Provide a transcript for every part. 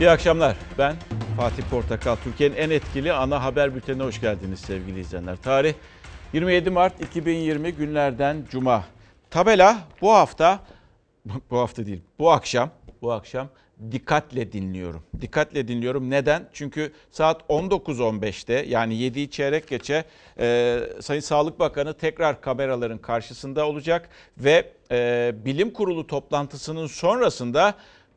İyi akşamlar. Ben Fatih Portakal. Türkiye'nin en etkili ana haber bültenine hoş geldiniz sevgili izleyenler. Tarih 27 Mart 2020 günlerden Cuma. Tabela bu hafta, bu hafta değil, bu akşam, bu akşam dikkatle dinliyorum. Dikkatle dinliyorum. Neden? Çünkü saat 19.15'te yani 7'yi çeyrek geçe e, Sayın Sağlık Bakanı tekrar kameraların karşısında olacak ve e, bilim kurulu toplantısının sonrasında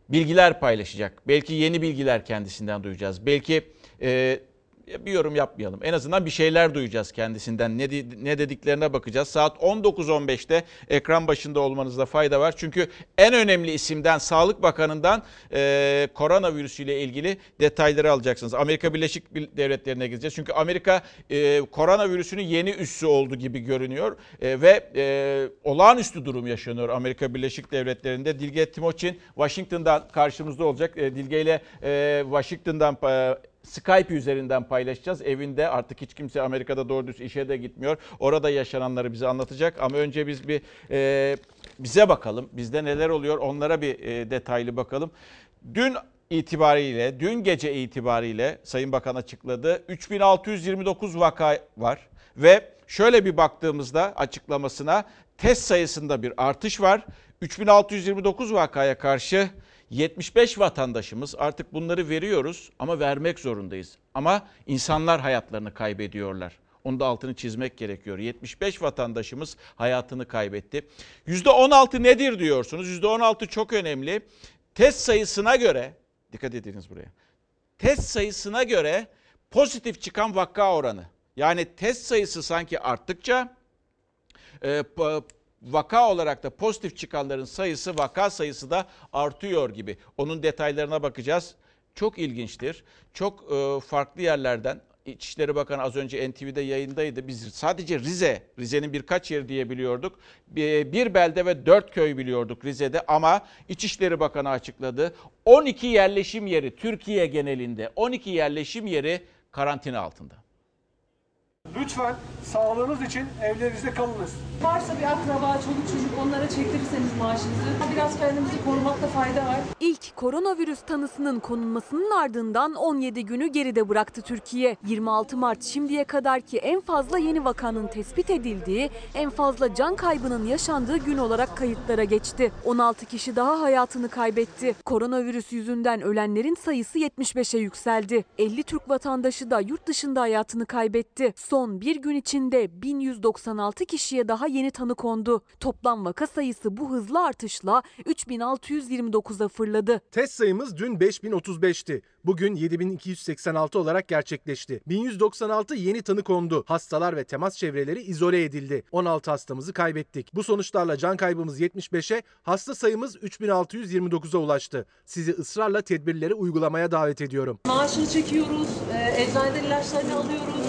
bilgiler paylaşacak. Belki yeni bilgiler kendisinden duyacağız. Belki e, bir yorum yapmayalım. En azından bir şeyler duyacağız kendisinden. Ne, ne dediklerine bakacağız. Saat 19.15'te ekran başında olmanızda fayda var. Çünkü en önemli isimden, Sağlık Bakanı'ndan e, koronavirüsüyle ilgili detayları alacaksınız. Amerika Birleşik Devletleri'ne gideceğiz. Çünkü Amerika e, koronavirüsünün yeni üssü oldu gibi görünüyor. E, ve e, olağanüstü durum yaşanıyor Amerika Birleşik Devletleri'nde. Dilge Timoçin Washington'dan karşımızda olacak. E, Dilge ile e, Washington'dan... E, Skype üzerinden paylaşacağız. Evinde artık hiç kimse Amerika'da doğru düz işe de gitmiyor. Orada yaşananları bize anlatacak. Ama önce biz bir e, bize bakalım. Bizde neler oluyor onlara bir e, detaylı bakalım. Dün itibariyle, dün gece itibariyle Sayın Bakan açıkladı. 3629 vaka var ve şöyle bir baktığımızda açıklamasına test sayısında bir artış var. 3629 vakaya karşı 75 vatandaşımız artık bunları veriyoruz ama vermek zorundayız. Ama insanlar hayatlarını kaybediyorlar. Onu da altını çizmek gerekiyor. 75 vatandaşımız hayatını kaybetti. %16 nedir diyorsunuz? %16 çok önemli. Test sayısına göre, dikkat ediniz buraya. Test sayısına göre pozitif çıkan vaka oranı. Yani test sayısı sanki arttıkça e, vaka olarak da pozitif çıkanların sayısı vaka sayısı da artıyor gibi. Onun detaylarına bakacağız. Çok ilginçtir. Çok e, farklı yerlerden İçişleri Bakanı az önce NTV'de yayındaydı. Biz sadece Rize, Rize'nin birkaç yeri diyebiliyorduk. Bir belde ve dört köy biliyorduk Rize'de ama İçişleri Bakanı açıkladı. 12 yerleşim yeri Türkiye genelinde 12 yerleşim yeri karantina altında. Lütfen sağlığınız için evlerinizde kalınız. Varsa bir akraba, çoluk çocuk onlara çektirirseniz maaşınızı biraz kendimizi korumakta fayda var. İlk koronavirüs tanısının konulmasının ardından 17 günü geride bıraktı Türkiye. 26 Mart şimdiye kadarki en fazla yeni vakanın tespit edildiği, en fazla can kaybının yaşandığı gün olarak kayıtlara geçti. 16 kişi daha hayatını kaybetti. Koronavirüs yüzünden ölenlerin sayısı 75'e yükseldi. 50 Türk vatandaşı da yurt dışında hayatını kaybetti. Son bir gün içinde 1196 kişiye daha yeni tanı kondu. Toplam vaka sayısı bu hızlı artışla 3629'a fırladı. Test sayımız dün 5035'ti. Bugün 7286 olarak gerçekleşti. 1196 yeni tanı kondu. Hastalar ve temas çevreleri izole edildi. 16 hastamızı kaybettik. Bu sonuçlarla can kaybımız 75'e, hasta sayımız 3629'a ulaştı. Sizi ısrarla tedbirleri uygulamaya davet ediyorum. Maaşını çekiyoruz, e, eczaneden ilaçlarını alıyoruz,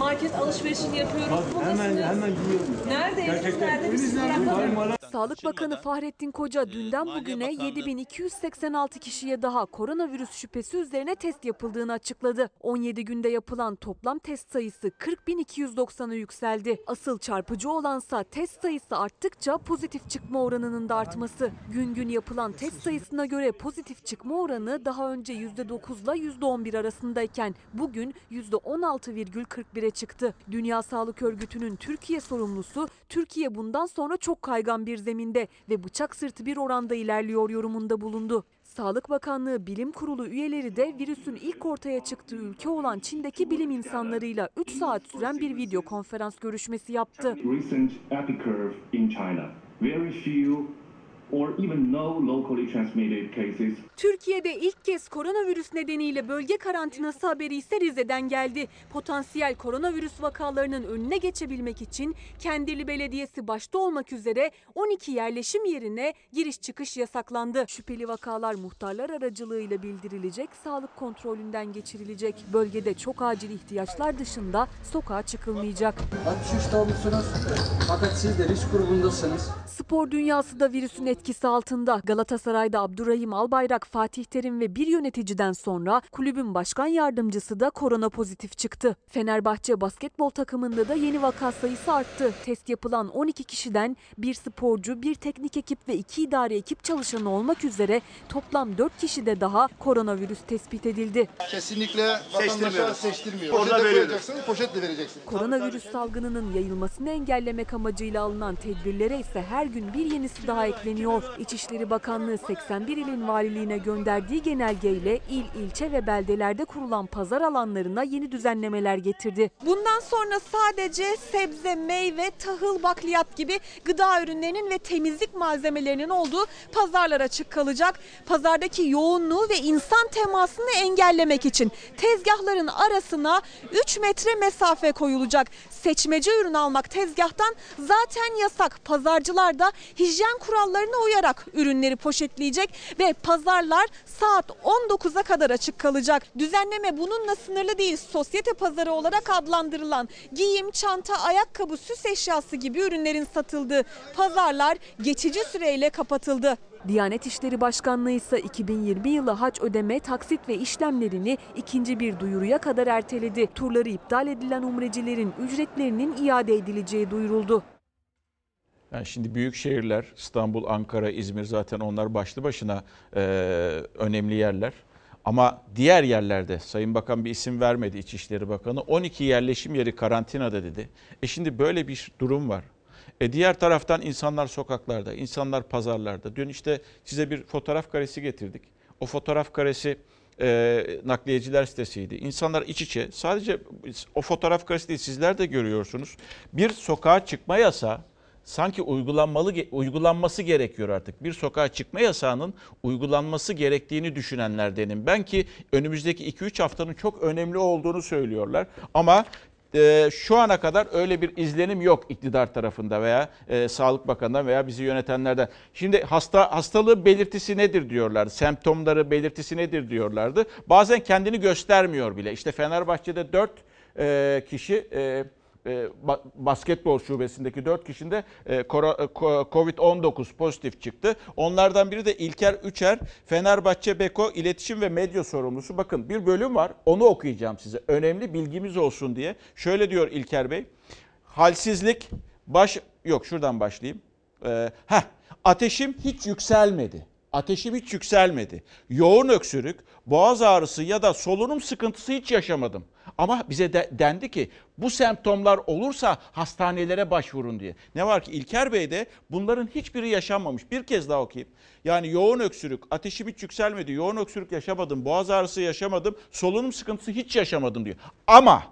market alışverişini yapıyoruz. Hemen hemen biliyorum. Nerede? Gerçekten. Nerede? Sağlık Bakanı Fahrettin Koca dünden Maliye bugüne Bakanlığı- 7286 kişiye daha koronavirüs şüphesi üzerine test yapıldığını açıkladı. 17 günde yapılan toplam test sayısı 40.290'a yükseldi. Asıl çarpıcı olansa test sayısı arttıkça pozitif çıkma oranının da artması. Gün gün yapılan test sayısına göre pozitif çıkma oranı daha önce %9 ile %11 arasındayken bugün %16,41'e çıktı. Dünya Sağlık Örgütü'nün Türkiye sorumlusu Türkiye bundan sonra çok kaygan bir zeminde ve bıçak sırtı bir oranda ilerliyor yorumunda bulundu. Sağlık Bakanlığı Bilim Kurulu üyeleri de virüsün ilk ortaya çıktığı ülke olan Çin'deki bilim insanlarıyla 3 saat süren bir video konferans görüşmesi yaptı. Very few or even no locally transmitted cases Türkiye'de ilk kez koronavirüs nedeniyle bölge karantinası haberi ise Rize'den geldi. Potansiyel koronavirüs vakalarının önüne geçebilmek için Kendirli Belediyesi başta olmak üzere 12 yerleşim yerine giriş çıkış yasaklandı. Şüpheli vakalar muhtarlar aracılığıyla bildirilecek, sağlık kontrolünden geçirilecek. Bölgede çok acil ihtiyaçlar dışında sokağa çıkılmayacak. 63 tavuksunuz fakat siz de risk grubundasınız. Spor dünyası da virüsün etkisi altında. Galatasaray'da Abdurrahim Albayrak, Fatih Terim ve bir yöneticiden sonra kulübün başkan yardımcısı da korona pozitif çıktı. Fenerbahçe basketbol takımında da yeni vaka sayısı arttı. Test yapılan 12 kişiden bir sporcu, bir teknik ekip ve iki idari ekip çalışanı olmak üzere toplam 4 kişide daha koronavirüs tespit edildi. Kesinlikle vatandaşa seçtirmiyor. Orada Poşete veriyoruz. koyacaksın, poşetle vereceksin. Koronavirüs salgınının yayılmasını engellemek amacıyla alınan tedbirlere ise her gün bir yenisi daha ekleniyor. İçişleri Bakanlığı 81 ilin valiliğine gönderdiği genelgeyle il, ilçe ve beldelerde kurulan pazar alanlarına yeni düzenlemeler getirdi. Bundan sonra sadece sebze, meyve, tahıl, bakliyat gibi gıda ürünlerinin ve temizlik malzemelerinin olduğu pazarlar açık kalacak. Pazardaki yoğunluğu ve insan temasını engellemek için tezgahların arasına 3 metre mesafe koyulacak. Seçmece ürün almak tezgahtan zaten yasak. Pazarcılar da hijyen kurallarına uyarak ürünleri poşetleyecek ve pazarlar saat 19'a kadar açık kalacak. Düzenleme bununla sınırlı değil. Sosyete pazarı olarak adlandırılan giyim, çanta, ayakkabı, süs eşyası gibi ürünlerin satıldığı pazarlar geçici süreyle kapatıldı. Diyanet İşleri Başkanlığı ise 2020 yılı hac ödeme, taksit ve işlemlerini ikinci bir duyuruya kadar erteledi. Turları iptal edilen umrecilerin ücretlerinin iade edileceği duyuruldu. Yani şimdi büyük şehirler İstanbul, Ankara, İzmir zaten onlar başlı başına e, önemli yerler. Ama diğer yerlerde Sayın Bakan bir isim vermedi İçişleri Bakanı 12 yerleşim yeri karantinada dedi. E şimdi böyle bir durum var. E diğer taraftan insanlar sokaklarda, insanlar pazarlarda. Dün işte size bir fotoğraf karesi getirdik. O fotoğraf karesi e, nakliyeciler sitesiydi. İnsanlar iç içe sadece o fotoğraf karesi değil sizler de görüyorsunuz. Bir sokağa çıkma yasağı sanki uygulanmalı uygulanması gerekiyor artık. Bir sokağa çıkma yasağının uygulanması gerektiğini düşünenlerdenim. Ben ki önümüzdeki 2-3 haftanın çok önemli olduğunu söylüyorlar. Ama e, şu ana kadar öyle bir izlenim yok iktidar tarafında veya e, Sağlık Bakanı'ndan veya bizi yönetenlerden. Şimdi hasta hastalığın belirtisi nedir diyorlardı. Semptomları belirtisi nedir diyorlardı. Bazen kendini göstermiyor bile. İşte Fenerbahçe'de 4 e, kişi e, basketbol şubesindeki 4 kişinde e, Covid-19 pozitif çıktı. Onlardan biri de İlker Üçer, Fenerbahçe Beko İletişim ve Medya Sorumlusu. Bakın bir bölüm var, onu okuyacağım size. Önemli bilgimiz olsun diye. Şöyle diyor İlker Bey, halsizlik, baş... Yok şuradan başlayayım. Ee, heh, ateşim hiç yükselmedi. Ateşim hiç yükselmedi. Yoğun öksürük, boğaz ağrısı ya da solunum sıkıntısı hiç yaşamadım. Ama bize de, dendi ki bu semptomlar olursa hastanelere başvurun diye. Ne var ki İlker Bey de bunların hiçbiri yaşanmamış. Bir kez daha okuyayım. Yani yoğun öksürük, ateşim hiç yükselmedi, yoğun öksürük yaşamadım, boğaz ağrısı yaşamadım, solunum sıkıntısı hiç yaşamadım diyor. Ama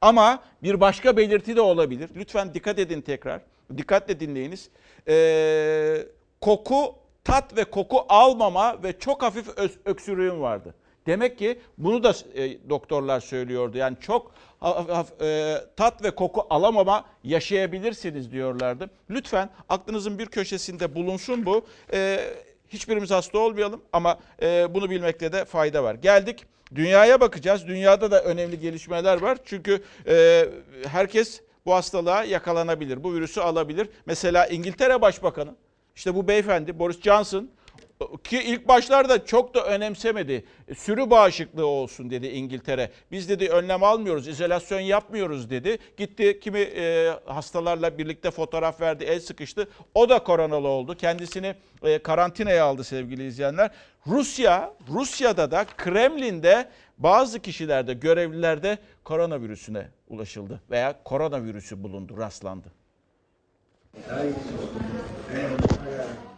ama bir başka belirti de olabilir. Lütfen dikkat edin tekrar. Dikkatle dinleyiniz. Ee, koku tat ve koku almama ve çok hafif öksürüğüm vardı. Demek ki bunu da e, doktorlar söylüyordu. Yani çok e, tat ve koku alamama yaşayabilirsiniz diyorlardı. Lütfen aklınızın bir köşesinde bulunsun bu. E, hiçbirimiz hasta olmayalım ama e, bunu bilmekte de fayda var. Geldik dünyaya bakacağız. Dünyada da önemli gelişmeler var. Çünkü e, herkes bu hastalığa yakalanabilir. Bu virüsü alabilir. Mesela İngiltere Başbakanı işte bu beyefendi Boris Johnson ki ilk başlarda çok da önemsemedi. Sürü bağışıklığı olsun dedi İngiltere. Biz dedi önlem almıyoruz, izolasyon yapmıyoruz dedi. Gitti kimi e, hastalarla birlikte fotoğraf verdi, el sıkıştı. O da koronalı oldu. Kendisini e, karantinaya aldı sevgili izleyenler. Rusya, Rusya'da da Kremlin'de bazı kişilerde, görevlilerde koronavirüsüne ulaşıldı veya koronavirüsü bulundu, rastlandı.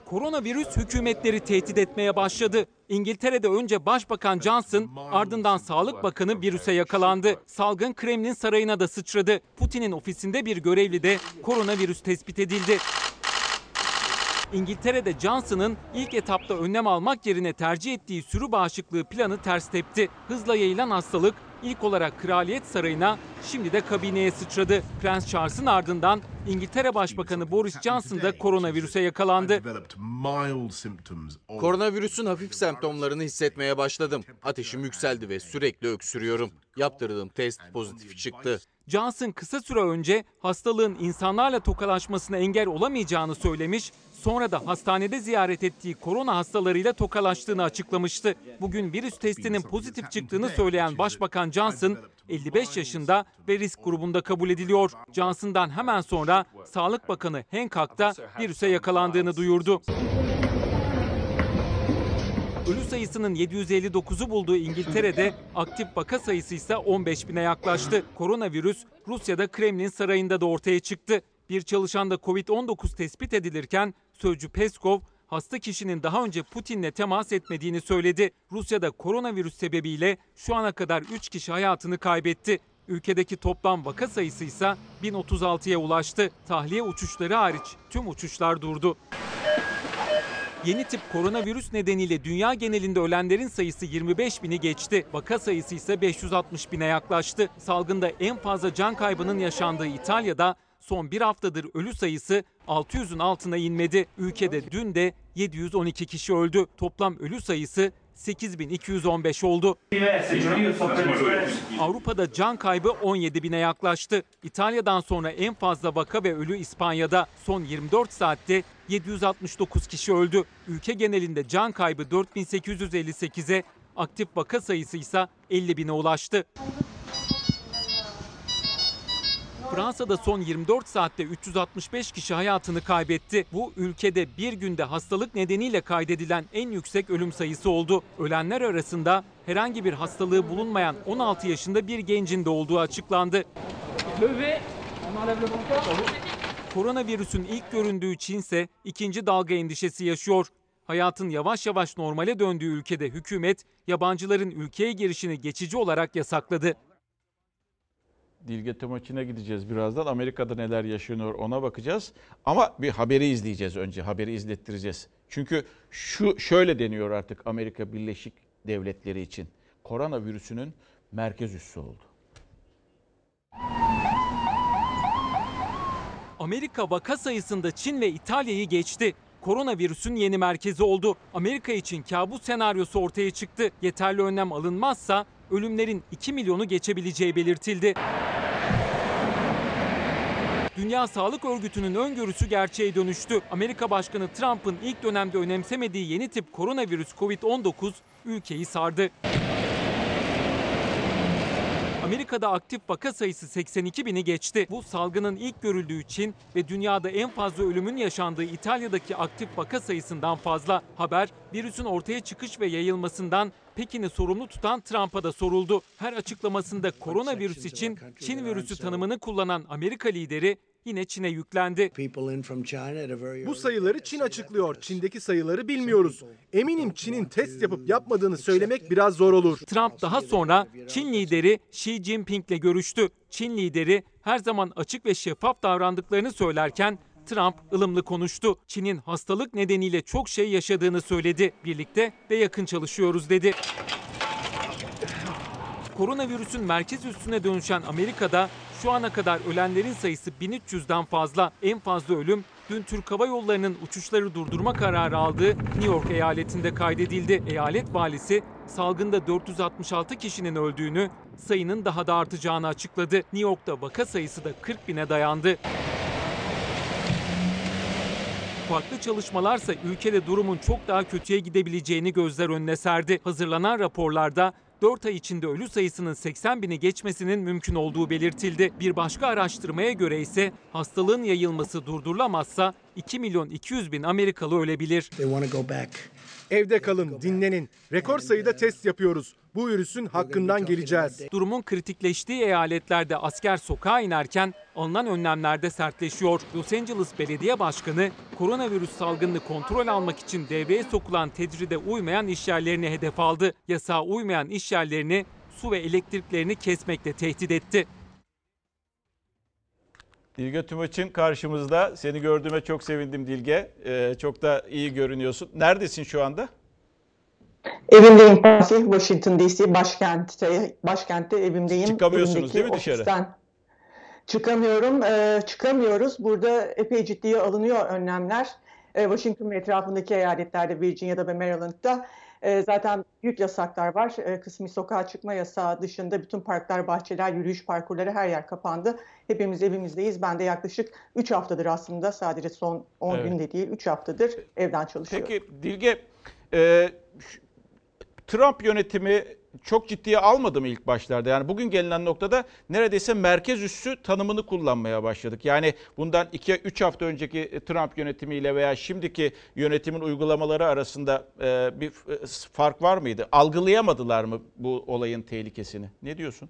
Koronavirüs hükümetleri tehdit etmeye başladı. İngiltere'de önce Başbakan Johnson, ardından Sağlık Bakanı virüse yakalandı. Salgın Kremlin sarayına da sıçradı. Putin'in ofisinde bir görevli de koronavirüs tespit edildi. İngiltere'de Johnson'ın ilk etapta önlem almak yerine tercih ettiği sürü bağışıklığı planı ters tepti. Hızla yayılan hastalık ilk olarak Kraliyet Sarayı'na şimdi de kabineye sıçradı. Prens Charles'ın ardından İngiltere Başbakanı Boris Johnson da koronavirüse yakalandı. Koronavirüsün hafif semptomlarını hissetmeye başladım. Ateşim yükseldi ve sürekli öksürüyorum. Yaptırdığım test pozitif çıktı. Johnson kısa süre önce hastalığın insanlarla tokalaşmasına engel olamayacağını söylemiş, Sonra da hastanede ziyaret ettiği korona hastalarıyla tokalaştığını açıklamıştı. Bugün virüs testinin pozitif çıktığını söyleyen Başbakan Johnson 55 yaşında ve risk grubunda kabul ediliyor. Johnson'dan hemen sonra Sağlık Bakanı Hancock da virüse yakalandığını duyurdu. Ölü sayısının 759'u bulduğu İngiltere'de aktif vaka sayısı ise 15 bine yaklaştı. Koronavirüs Rusya'da Kremlin sarayında da ortaya çıktı. Bir çalışanda Covid-19 tespit edilirken sözcü Peskov hasta kişinin daha önce Putin'le temas etmediğini söyledi. Rusya'da koronavirüs sebebiyle şu ana kadar 3 kişi hayatını kaybetti. Ülkedeki toplam vaka sayısı ise 1036'ya ulaştı. Tahliye uçuşları hariç tüm uçuşlar durdu. Yeni tip koronavirüs nedeniyle dünya genelinde ölenlerin sayısı 25 bini geçti. Vaka sayısı ise 560 bine yaklaştı. Salgında en fazla can kaybının yaşandığı İtalya'da son bir haftadır ölü sayısı 600'ün altına inmedi. Ülkede dün de 712 kişi öldü. Toplam ölü sayısı 8215 oldu. Avrupa'da can kaybı 17 bine yaklaştı. İtalya'dan sonra en fazla vaka ve ölü İspanya'da. Son 24 saatte 769 kişi öldü. Ülke genelinde can kaybı 4858'e, aktif vaka sayısı ise 50 bine ulaştı. Fransa'da son 24 saatte 365 kişi hayatını kaybetti. Bu ülkede bir günde hastalık nedeniyle kaydedilen en yüksek ölüm sayısı oldu. Ölenler arasında herhangi bir hastalığı bulunmayan 16 yaşında bir gencin de olduğu açıklandı. Koronavirüsün ilk göründüğü Çin ise ikinci dalga endişesi yaşıyor. Hayatın yavaş yavaş normale döndüğü ülkede hükümet yabancıların ülkeye girişini geçici olarak yasakladı. Dilgete maçına gideceğiz birazdan. Amerika'da neler yaşanıyor ona bakacağız. Ama bir haberi izleyeceğiz önce. Haberi izlettireceğiz. Çünkü şu şöyle deniyor artık Amerika Birleşik Devletleri için. Koronavirüsünün merkez üssü oldu. Amerika vaka sayısında Çin ve İtalya'yı geçti. Koronavirüsün yeni merkezi oldu. Amerika için kabus senaryosu ortaya çıktı. Yeterli önlem alınmazsa ölümlerin 2 milyonu geçebileceği belirtildi. Dünya Sağlık Örgütü'nün öngörüsü gerçeğe dönüştü. Amerika Başkanı Trump'ın ilk dönemde önemsemediği yeni tip koronavirüs Covid-19 ülkeyi sardı. Amerika'da aktif vaka sayısı 82 bini geçti. Bu salgının ilk görüldüğü Çin ve dünyada en fazla ölümün yaşandığı İtalya'daki aktif vaka sayısından fazla. Haber virüsün ortaya çıkış ve yayılmasından Pekin'i sorumlu tutan Trump'a da soruldu. Her açıklamasında koronavirüs için Çin virüsü tanımını kullanan Amerika lideri yine Çin'e yüklendi. Bu sayıları Çin açıklıyor. Çin'deki sayıları bilmiyoruz. Eminim Çin'in test yapıp yapmadığını söylemek biraz zor olur. Trump daha sonra Çin lideri Xi Jinping'le görüştü. Çin lideri her zaman açık ve şeffaf davrandıklarını söylerken Trump ılımlı konuştu. Çin'in hastalık nedeniyle çok şey yaşadığını söyledi. Birlikte ve yakın çalışıyoruz dedi. Koronavirüsün merkez üstüne dönüşen Amerika'da şu ana kadar ölenlerin sayısı 1300'den fazla. En fazla ölüm dün Türk Hava Yolları'nın uçuşları durdurma kararı aldığı New York eyaletinde kaydedildi. Eyalet valisi salgında 466 kişinin öldüğünü, sayının daha da artacağını açıkladı. New York'ta vaka sayısı da 40 bine dayandı. Farklı çalışmalarsa ülkede durumun çok daha kötüye gidebileceğini gözler önüne serdi. Hazırlanan raporlarda 4 ay içinde ölü sayısının 80 bini geçmesinin mümkün olduğu belirtildi. Bir başka araştırmaya göre ise hastalığın yayılması durdurulamazsa 2 milyon 200 bin Amerikalı ölebilir. Evde kalın, dinlenin. Rekor sayıda test yapıyoruz. Bu virüsün hakkından geleceğiz. Durumun kritikleştiği eyaletlerde asker sokağa inerken alınan önlemlerde sertleşiyor. Los Angeles Belediye Başkanı koronavirüs salgınını kontrol almak için devreye sokulan tecride uymayan işyerlerini hedef aldı. Yasağa uymayan işyerlerini su ve elektriklerini kesmekle tehdit etti. Dilge Tümaç'ın karşımızda. Seni gördüğüme çok sevindim Dilge. Ee, çok da iyi görünüyorsun. Neredesin şu anda? Evimdeyim Fatih, Washington DC başkentte, başkentte evimdeyim. Çıkamıyorsunuz Evimdeki değil mi dışarı? ofisten. Çıkamıyorum, ee, çıkamıyoruz. Burada epey ciddiye alınıyor önlemler. E, Washington ve etrafındaki eyaletlerde, Virginia'da ve Maryland'da e, zaten büyük yasaklar var. E, kısmi sokağa çıkma yasağı dışında bütün parklar, bahçeler, yürüyüş parkurları her yer kapandı. Hepimiz evimizdeyiz. Ben de yaklaşık 3 haftadır aslında sadece son 10 Evet. günde değil 3 haftadır evden çalışıyorum. Peki Dilge, e, Trump yönetimi çok ciddiye almadı mı ilk başlarda? Yani bugün gelinen noktada neredeyse merkez üssü tanımını kullanmaya başladık. Yani bundan 2-3 hafta önceki Trump yönetimiyle veya şimdiki yönetimin uygulamaları arasında e, bir e, fark var mıydı? Algılayamadılar mı bu olayın tehlikesini? Ne diyorsun?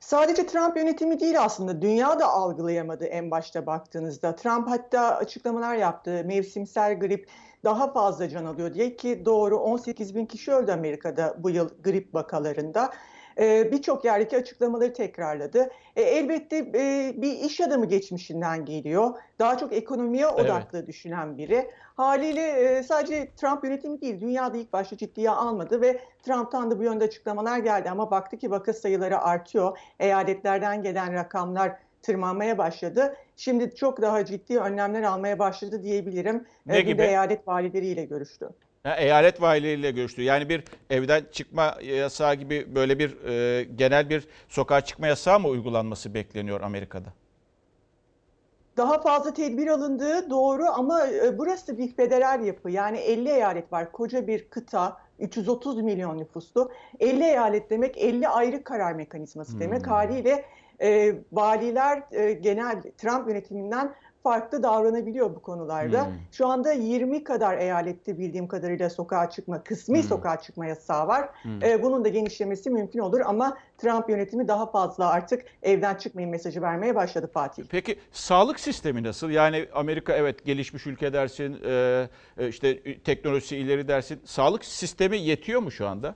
Sadece Trump yönetimi değil aslında dünya da algılayamadı en başta baktığınızda. Trump hatta açıklamalar yaptı. Mevsimsel grip daha fazla can alıyor diye ki doğru 18 bin kişi öldü Amerika'da bu yıl grip vakalarında. Ee, Birçok yerdeki açıklamaları tekrarladı. E, elbette e, bir iş adamı geçmişinden geliyor. Daha çok ekonomiye odaklı düşünen biri. Haliyle e, sadece Trump yönetimi değil, dünyada ilk başta ciddiye almadı ve Trump'tan da bu yönde açıklamalar geldi ama baktı ki vaka sayıları artıyor. Eyaletlerden gelen rakamlar tırmanmaya başladı. Şimdi çok daha ciddi önlemler almaya başladı diyebilirim. Ne E, de gibi? eyalet valileriyle görüştü. Ha, eyalet valileriyle görüştü. Yani bir evden çıkma yasağı gibi böyle bir e, genel bir sokağa çıkma yasağı mı uygulanması bekleniyor Amerika'da? Daha fazla tedbir alındığı doğru ama e, burası bir federal yapı. Yani 50 eyalet var. Koca bir kıta, 330 milyon nüfuslu. 50 eyalet demek 50 ayrı karar mekanizması demek. Haliyle e, valiler e, genel Trump yönetiminden farklı davranabiliyor bu konularda. Hmm. Şu anda 20 kadar eyalette bildiğim kadarıyla sokağa çıkma, kısmi Hmm. sokağa çıkma yasağı var. Hmm. E, bunun da genişlemesi mümkün olur ama Trump yönetimi daha fazla artık evden çıkmayın mesajı vermeye başladı Fatih. Peki sağlık sistemi nasıl? Yani Amerika evet gelişmiş ülke dersin, e, e, işte teknolojisi ileri dersin. Sağlık sistemi yetiyor mu şu anda?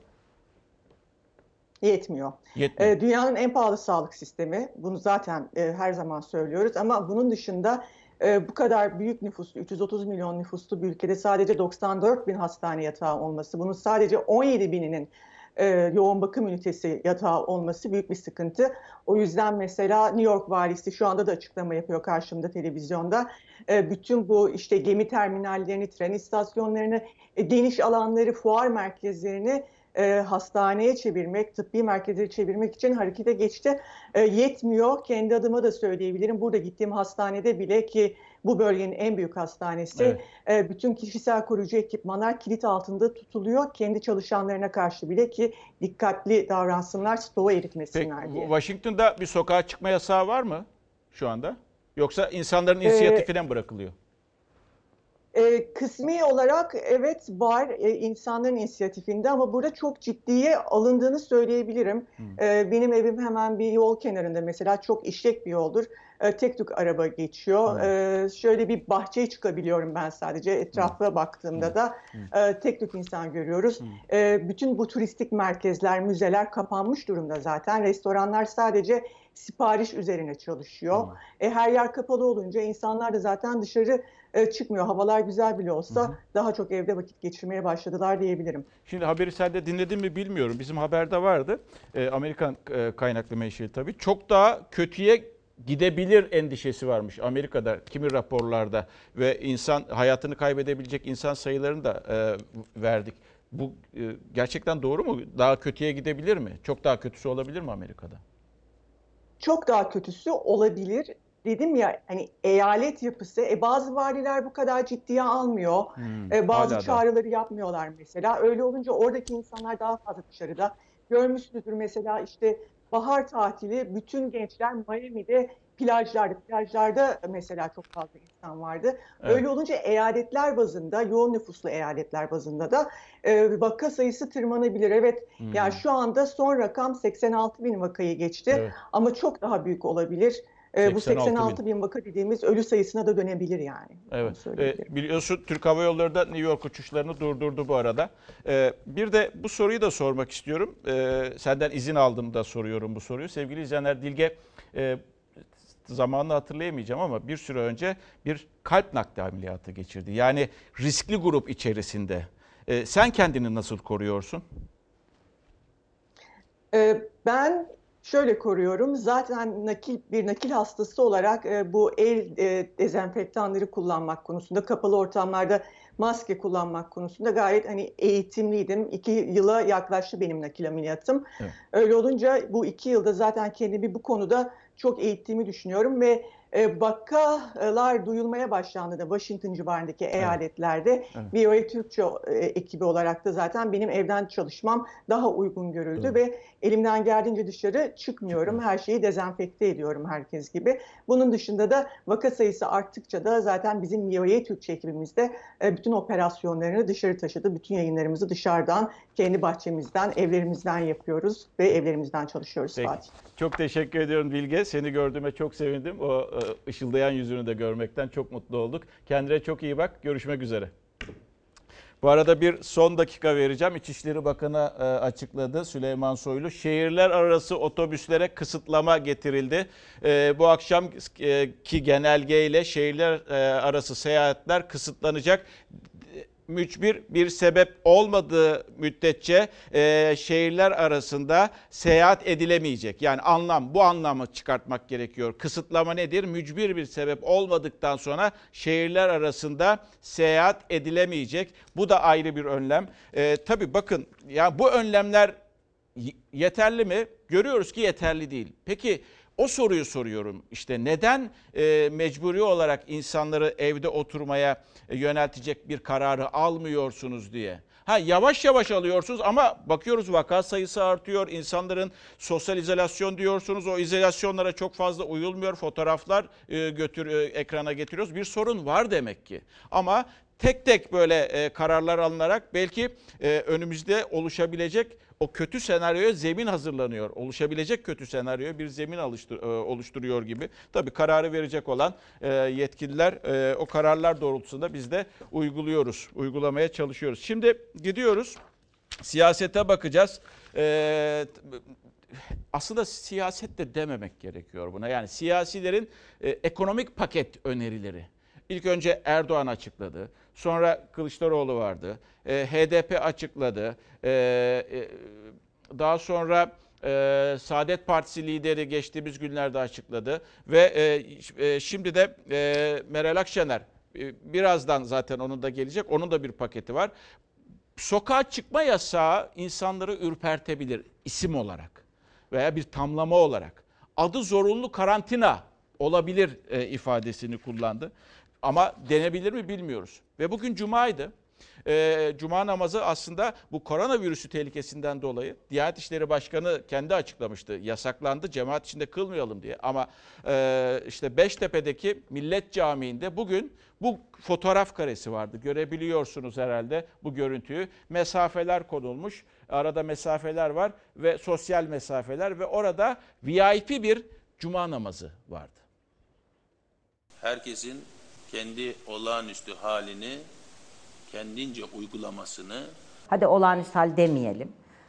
Yetmiyor. Yetmiyor. Ee, dünyanın en pahalı sağlık sistemi. Bunu zaten e, her zaman söylüyoruz ama bunun dışında e, bu kadar büyük nüfuslu, 330 milyon nüfuslu bir ülkede sadece 94 bin hastane yatağı olması, bunun sadece 17 bininin e, yoğun bakım ünitesi yatağı olması büyük bir sıkıntı. O yüzden mesela New York valisi şu anda da açıklama yapıyor karşımda televizyonda. E, bütün bu işte gemi terminallerini, tren istasyonlarını, e, geniş alanları, fuar merkezlerini e, hastaneye çevirmek, tıbbi merkezleri çevirmek için harekete geçti. E, yetmiyor. Kendi adıma da söyleyebilirim. Burada gittiğim hastanede bile ki bu bölgenin en büyük hastanesi Evet. e, bütün kişisel koruyucu ekipmanlar kilit altında tutuluyor. Kendi çalışanlarına karşı bile ki dikkatli davransınlar, stoğu Peki eritmesinler diye. Washington'da bir sokağa çıkma yasağı var mı şu anda? Yoksa insanların Ee, inisiyatifine mi bırakılıyor? E, kısmi olarak evet var e, insanların inisiyatifinde ama burada çok ciddiye alındığını söyleyebilirim. E, benim evim hemen bir yol kenarında mesela çok işlek bir yoldur. E, tek tük araba geçiyor. E, şöyle bir bahçeye çıkabiliyorum ben sadece etrafa baktığımda da e, tek tük insan görüyoruz. E, bütün bu turistik merkezler, müzeler kapanmış durumda zaten. Restoranlar sadece sipariş üzerine çalışıyor. E, her yer kapalı olunca insanlar da zaten dışarı e, çıkmıyor. Havalar güzel bile olsa daha çok evde vakit geçirmeye başladılar diyebilirim. Şimdi haberi sen de dinledin mi bilmiyorum. Bizim haberde vardı. Ee, Amerikan e, kaynaklı menşeli tabii. Çok daha kötüye gidebilir endişesi varmış Amerika'da kimi raporlarda ve insan hayatını kaybedebilecek insan sayılarını da e, verdik. Bu e, gerçekten doğru mu? Daha kötüye gidebilir mi? Çok daha kötüsü olabilir mi Amerika'da? Çok daha kötüsü olabilir. Dedim ya hani eyalet yapısı, e, bazı valiler bu kadar ciddiye almıyor. Hmm, E, bazı hala da. çağrıları yapmıyorlar mesela. Öyle olunca oradaki insanlar daha fazla dışarıda. Görmüşsünüzdür mesela işte bahar tatili bütün gençler Miami'de plajlarda, plajlarda mesela çok fazla insan vardı. Evet. Öyle olunca eyaletler bazında, yoğun nüfuslu eyaletler bazında da e, vaka sayısı tırmanabilir. Evet, Hmm. yani şu anda son rakam 86 bin vakayı geçti Evet. ama çok daha büyük olabilir. E, bu 86 bin. 86 bin vaka dediğimiz ölü sayısına da dönebilir yani. Evet. Ee, biliyorsun Türk Hava Yolları da New York uçuşlarını durdurdu bu arada. Ee, bir de bu soruyu da sormak istiyorum. Ee, senden izin aldım da soruyorum bu soruyu. Sevgili izleyenler Dilge e, zamanını hatırlayamayacağım ama bir süre önce bir kalp nakli ameliyatı geçirdi. Yani riskli grup içerisinde. Ee, sen kendini nasıl koruyorsun? Ee, Ben Şöyle koruyorum. Zaten nakil bir nakil hastası olarak e, bu el e, dezenfektanları kullanmak konusunda, kapalı ortamlarda maske kullanmak konusunda gayet hani eğitimliydim. İki yıla yaklaştı benim nakil ameliyatım. Evet. Öyle olunca bu iki yılda zaten kendimi bu konuda çok eğittiğimi düşünüyorum ve e, vakalar duyulmaya başlandığında Washington civarındaki eyaletlerde Evet. VOA Türkçe e, ekibi olarak da zaten benim evden çalışmam daha uygun görüldü Doğru. ve elimden geldiğince dışarı çıkmıyorum. Her şeyi dezenfekte ediyorum herkes gibi. Bunun dışında da vaka sayısı arttıkça da zaten bizim VOA Türkçe ekibimizde e, bütün operasyonlarını dışarı taşıdı. Bütün yayınlarımızı dışarıdan, kendi bahçemizden, evlerimizden yapıyoruz ve evlerimizden çalışıyoruz Peki. Fatih. Çok teşekkür ediyorum Bilge. Seni gördüğüme çok sevindim. O e, ışıldayan yüzünü de görmekten çok mutlu olduk. Kendine çok iyi bak. Görüşmek üzere. Bu arada bir son dakika vereceğim. İçişleri Bakanı e, açıkladı Süleyman Soylu. Şehirler arası otobüslere kısıtlama getirildi. E, Bu akşamki genelgeyle şehirler e, arası seyahatler kısıtlanacak mücbir bir sebep olmadığı müddetçe e, şehirler arasında seyahat edilemeyecek. Yani anlam bu anlamı çıkartmak gerekiyor. Kısıtlama nedir? Mücbir bir sebep olmadıktan sonra şehirler arasında seyahat edilemeyecek. Bu da ayrı bir önlem. E, tabii bakın ya bu önlemler yeterli mi? Görüyoruz ki yeterli değil. Peki o soruyu soruyorum. İşte neden e, mecburi olarak insanları evde oturmaya e, yöneltecek bir kararı almıyorsunuz diye. Ha yavaş yavaş alıyorsunuz ama bakıyoruz vaka sayısı artıyor. İnsanların sosyal izolasyon diyorsunuz. O izolasyonlara çok fazla uyulmuyor. Fotoğraflar e, götür e, ekrana getiriyoruz. Bir sorun var demek ki. Ama tek tek böyle e, kararlar alınarak belki e, önümüzde oluşabilecek o kötü senaryoya zemin hazırlanıyor. Oluşabilecek kötü senaryoya bir zemin e, oluşturuyor gibi. Tabii kararı verecek olan e, yetkililer e, o kararlar doğrultusunda biz de uyguluyoruz, uygulamaya çalışıyoruz. Şimdi gidiyoruz, siyasete bakacağız. Aslında siyaset de dememek gerekiyor buna. Yani siyasilerin ekonomik paket önerileri. İlk önce Erdoğan açıkladı. Sonra Kılıçdaroğlu vardı. E, HDP açıkladı. E, e, daha sonra e, Saadet Partisi lideri geçtiğimiz günlerde açıkladı. Ve e, e, şimdi de e, Meral Akşener e, birazdan zaten onun da gelecek. Onun da bir paketi var. Sokağa çıkma yasağı insanları ürpertebilir isim olarak veya bir tamlama olarak. Adı zorunlu karantina olabilir e, ifadesini kullandı. Ama denebilir mi bilmiyoruz. Ve bugün cumaydı. E, Cuma namazı aslında bu koronavirüsü tehlikesinden dolayı Diyanet İşleri Başkanı kendi açıklamıştı. Yasaklandı cemaat içinde kılmayalım diye. Ama e, işte Beştepe'deki Millet Camii'nde bugün bu fotoğraf karesi vardı. Görebiliyorsunuz herhalde bu görüntüyü. Mesafeler konulmuş. Arada mesafeler var ve sosyal mesafeler ve orada VIP bir cuma namazı vardı. herkesin kendi olağanüstü halini kendince uygulamasını Hadi olağanüstü hal demeyelim.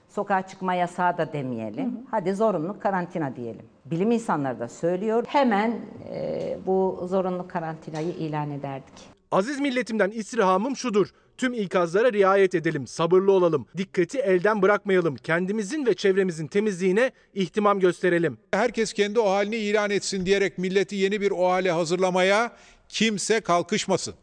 Sokağa çıkma yasağı da demeyelim. Hadi zorunlu karantina diyelim. Bilim insanları da söylüyor. Hemen e, bu zorunlu karantinayı ilan ederdik. Aziz milletimden istirhamım şudur. Tüm ikazlara riayet edelim, sabırlı olalım, dikkati elden bırakmayalım, kendimizin ve çevremizin temizliğine ihtimam gösterelim. Herkes kendi o halini ilan etsin diyerek milleti yeni bir o hale hazırlamaya kimse kalkışmasın.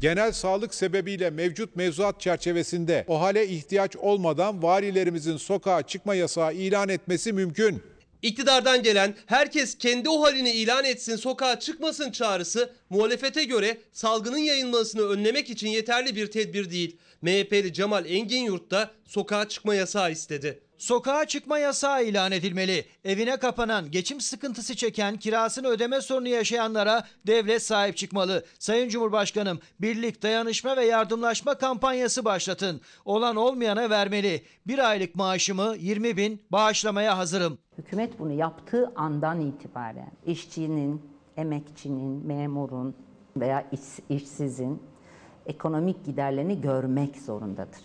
Genel sağlık sebebiyle mevcut mevzuat çerçevesinde o hale ihtiyaç olmadan valilerimizin sokağa çıkma yasağı ilan etmesi mümkün. İktidardan gelen herkes kendi o halini ilan etsin sokağa çıkmasın çağrısı muhalefete göre salgının yayılmasını önlemek için yeterli bir tedbir değil. MHP'li Cemal Engin da sokağa çıkma yasağı istedi. Sokağa çıkma yasağı ilan edilmeli. Evine kapanan, geçim sıkıntısı çeken, kirasını ödeme sorunu yaşayanlara devlet sahip çıkmalı. Sayın Cumhurbaşkanım, birlik, dayanışma ve yardımlaşma kampanyası başlatın. Olan olmayana vermeli. Bir aylık maaşımı 20 bin bağışlamaya hazırım. Hükümet bunu yaptığı andan itibaren işçinin, emekçinin, memurun veya iş- işsizin ekonomik giderlerini görmek zorundadır.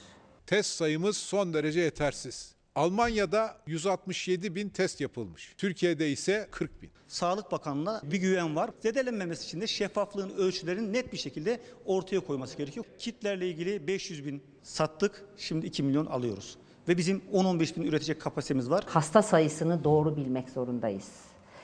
Test sayımız son derece yetersiz. Almanya'da 167 bin test yapılmış. Türkiye'de ise 40 bin. Sağlık Bakanlığı'na bir güven var. Zedelenmemesi için de şeffaflığın ölçülerini net bir şekilde ortaya koyması gerekiyor. Kitlerle ilgili 500 bin sattık, şimdi 2 milyon alıyoruz. ve bizim 10-15 bin üretecek kapasitemiz var. Hasta sayısını doğru bilmek zorundayız.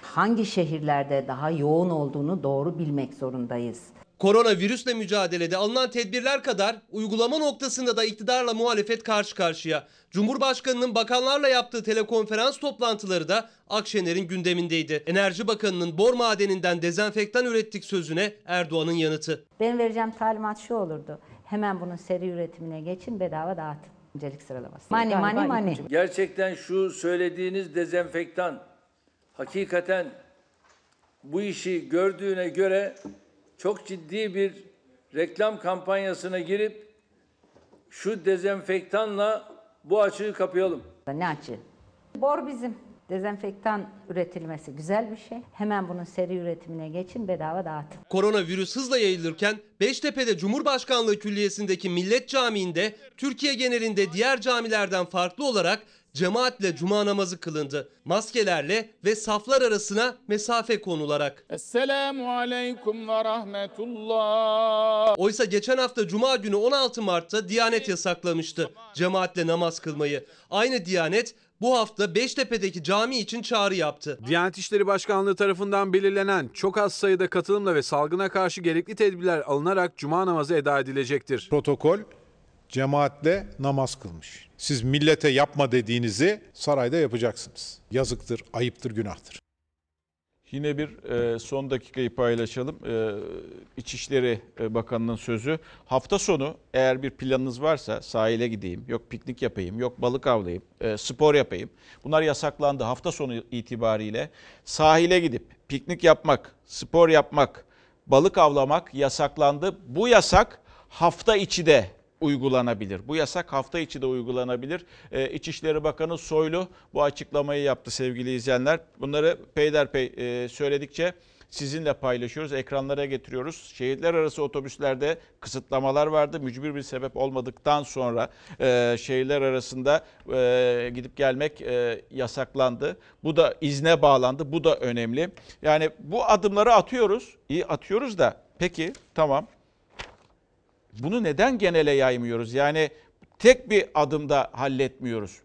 Hangi şehirlerde daha yoğun olduğunu doğru bilmek zorundayız. Koronavirüsle mücadelede alınan tedbirler kadar uygulama noktasında da iktidarla muhalefet karşı karşıya. Cumhurbaşkanının bakanlarla yaptığı telekonferans toplantıları da Akşener'in gündemindeydi. Enerji Bakanı'nın bor madeninden dezenfektan ürettik sözüne Erdoğan'ın yanıtı. Benim vereceğim talimat şu olurdu. Hemen bunun seri üretimine geçin bedava dağıtın. Öncelik sıralaması. Mani mani mani. Gerçekten şu söylediğiniz dezenfektan hakikaten bu işi gördüğüne göre çok ciddi bir reklam kampanyasına girip şu dezenfektanla bu açığı kapayalım. Ne açı? Bor bizim. Dezenfektan üretilmesi güzel bir şey. Hemen bunun seri üretimine geçin bedava dağıtın. Koronavirüs hızla yayılırken Beştepe'de Cumhurbaşkanlığı Külliyesi'ndeki Millet Camii'nde Türkiye genelinde diğer camilerden farklı olarak cemaatle cuma namazı kılındı. Maskelerle ve saflar arasına mesafe konularak. Esselamu aleyküm ve rahmetullah. Oysa geçen hafta Cuma günü 16 Mart'ta Diyanet yasaklamıştı cemaatle namaz kılmayı. Aynı Diyanet bu hafta Beştepe'deki cami için çağrı yaptı. Diyanet İşleri Başkanlığı tarafından belirlenen çok az sayıda katılımla ve salgına karşı gerekli tedbirler alınarak cuma namazı eda edilecektir. Protokol cemaatle namaz kılmış. Siz millete yapma dediğinizi sarayda yapacaksınız. Yazıktır, ayıptır, günahtır. Yine bir e, son dakikayı paylaşalım. E, İçişleri e, Bakanı'nın sözü. Hafta sonu eğer bir planınız varsa sahile gideyim, yok piknik yapayım, yok balık avlayayım, spor yapayım. Bunlar yasaklandı hafta sonu itibariyle. Sahile gidip piknik yapmak, spor yapmak, balık avlamak yasaklandı. Bu yasak hafta içi de uygulanabilir. Bu yasak hafta içi de uygulanabilir. Ee, İçişleri Bakanı Soylu bu açıklamayı yaptı sevgili izleyenler. Bunları peyderpey e, söyledikçe sizinle paylaşıyoruz, ekranlara getiriyoruz. Şehirler arası otobüslerde kısıtlamalar vardı. Mücbir bir sebep olmadıktan sonra e, şehirler arasında e, gidip gelmek e, yasaklandı. Bu da izne bağlandı. Bu da önemli. Yani bu adımları atıyoruz. İyi atıyoruz da peki tamam bunu neden genele yaymıyoruz? Yani tek bir adımda halletmiyoruz.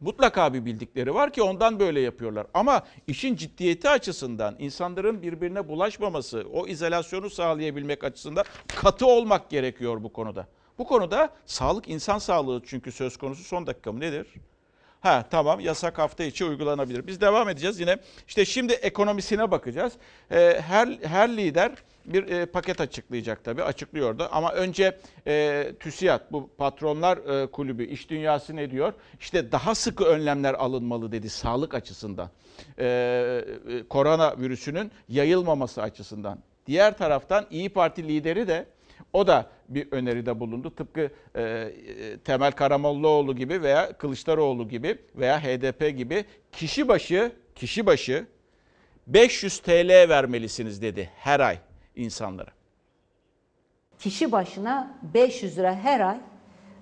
Mutlaka bir bildikleri var ki ondan böyle yapıyorlar. Ama işin ciddiyeti açısından insanların birbirine bulaşmaması, o izolasyonu sağlayabilmek açısından katı olmak gerekiyor bu konuda. Bu konuda sağlık insan sağlığı çünkü söz konusu son dakika mı nedir? Ha tamam yasak hafta içi uygulanabilir. Biz devam edeceğiz yine. İşte şimdi ekonomisine bakacağız. Ee, her her lider bir e, paket açıklayacak tabii. Açıklıyordu ama önce e, TÜSİAD bu patronlar e, kulübü iş dünyası ne diyor? İşte daha sıkı önlemler alınmalı dedi sağlık açısından. E, e, korona virüsünün yayılmaması açısından. Diğer taraftan İyi Parti lideri de o da bir öneride bulundu. Tıpkı e, Temel Karamollaoğlu gibi veya Kılıçdaroğlu gibi veya HDP gibi kişi başı kişi başı 500 TL vermelisiniz dedi her ay insanlara. Kişi başına 500 lira her ay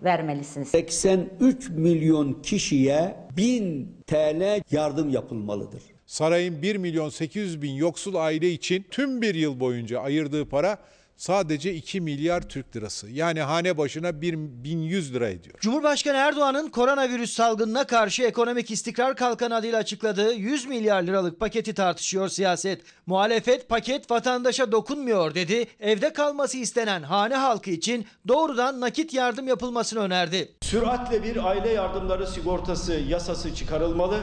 vermelisiniz. 83 milyon kişiye 1000 TL yardım yapılmalıdır. Sarayın 1 milyon 800 bin yoksul aile için tüm bir yıl boyunca ayırdığı para sadece 2 milyar Türk lirası. Yani hane başına 1100 lira ediyor. Cumhurbaşkanı Erdoğan'ın koronavirüs salgınına karşı ekonomik istikrar kalkanı adıyla açıkladığı 100 milyar liralık paketi tartışıyor siyaset. Muhalefet paket vatandaşa dokunmuyor dedi. Evde kalması istenen hane halkı için doğrudan nakit yardım yapılmasını önerdi. Süratle bir aile yardımları sigortası yasası çıkarılmalı.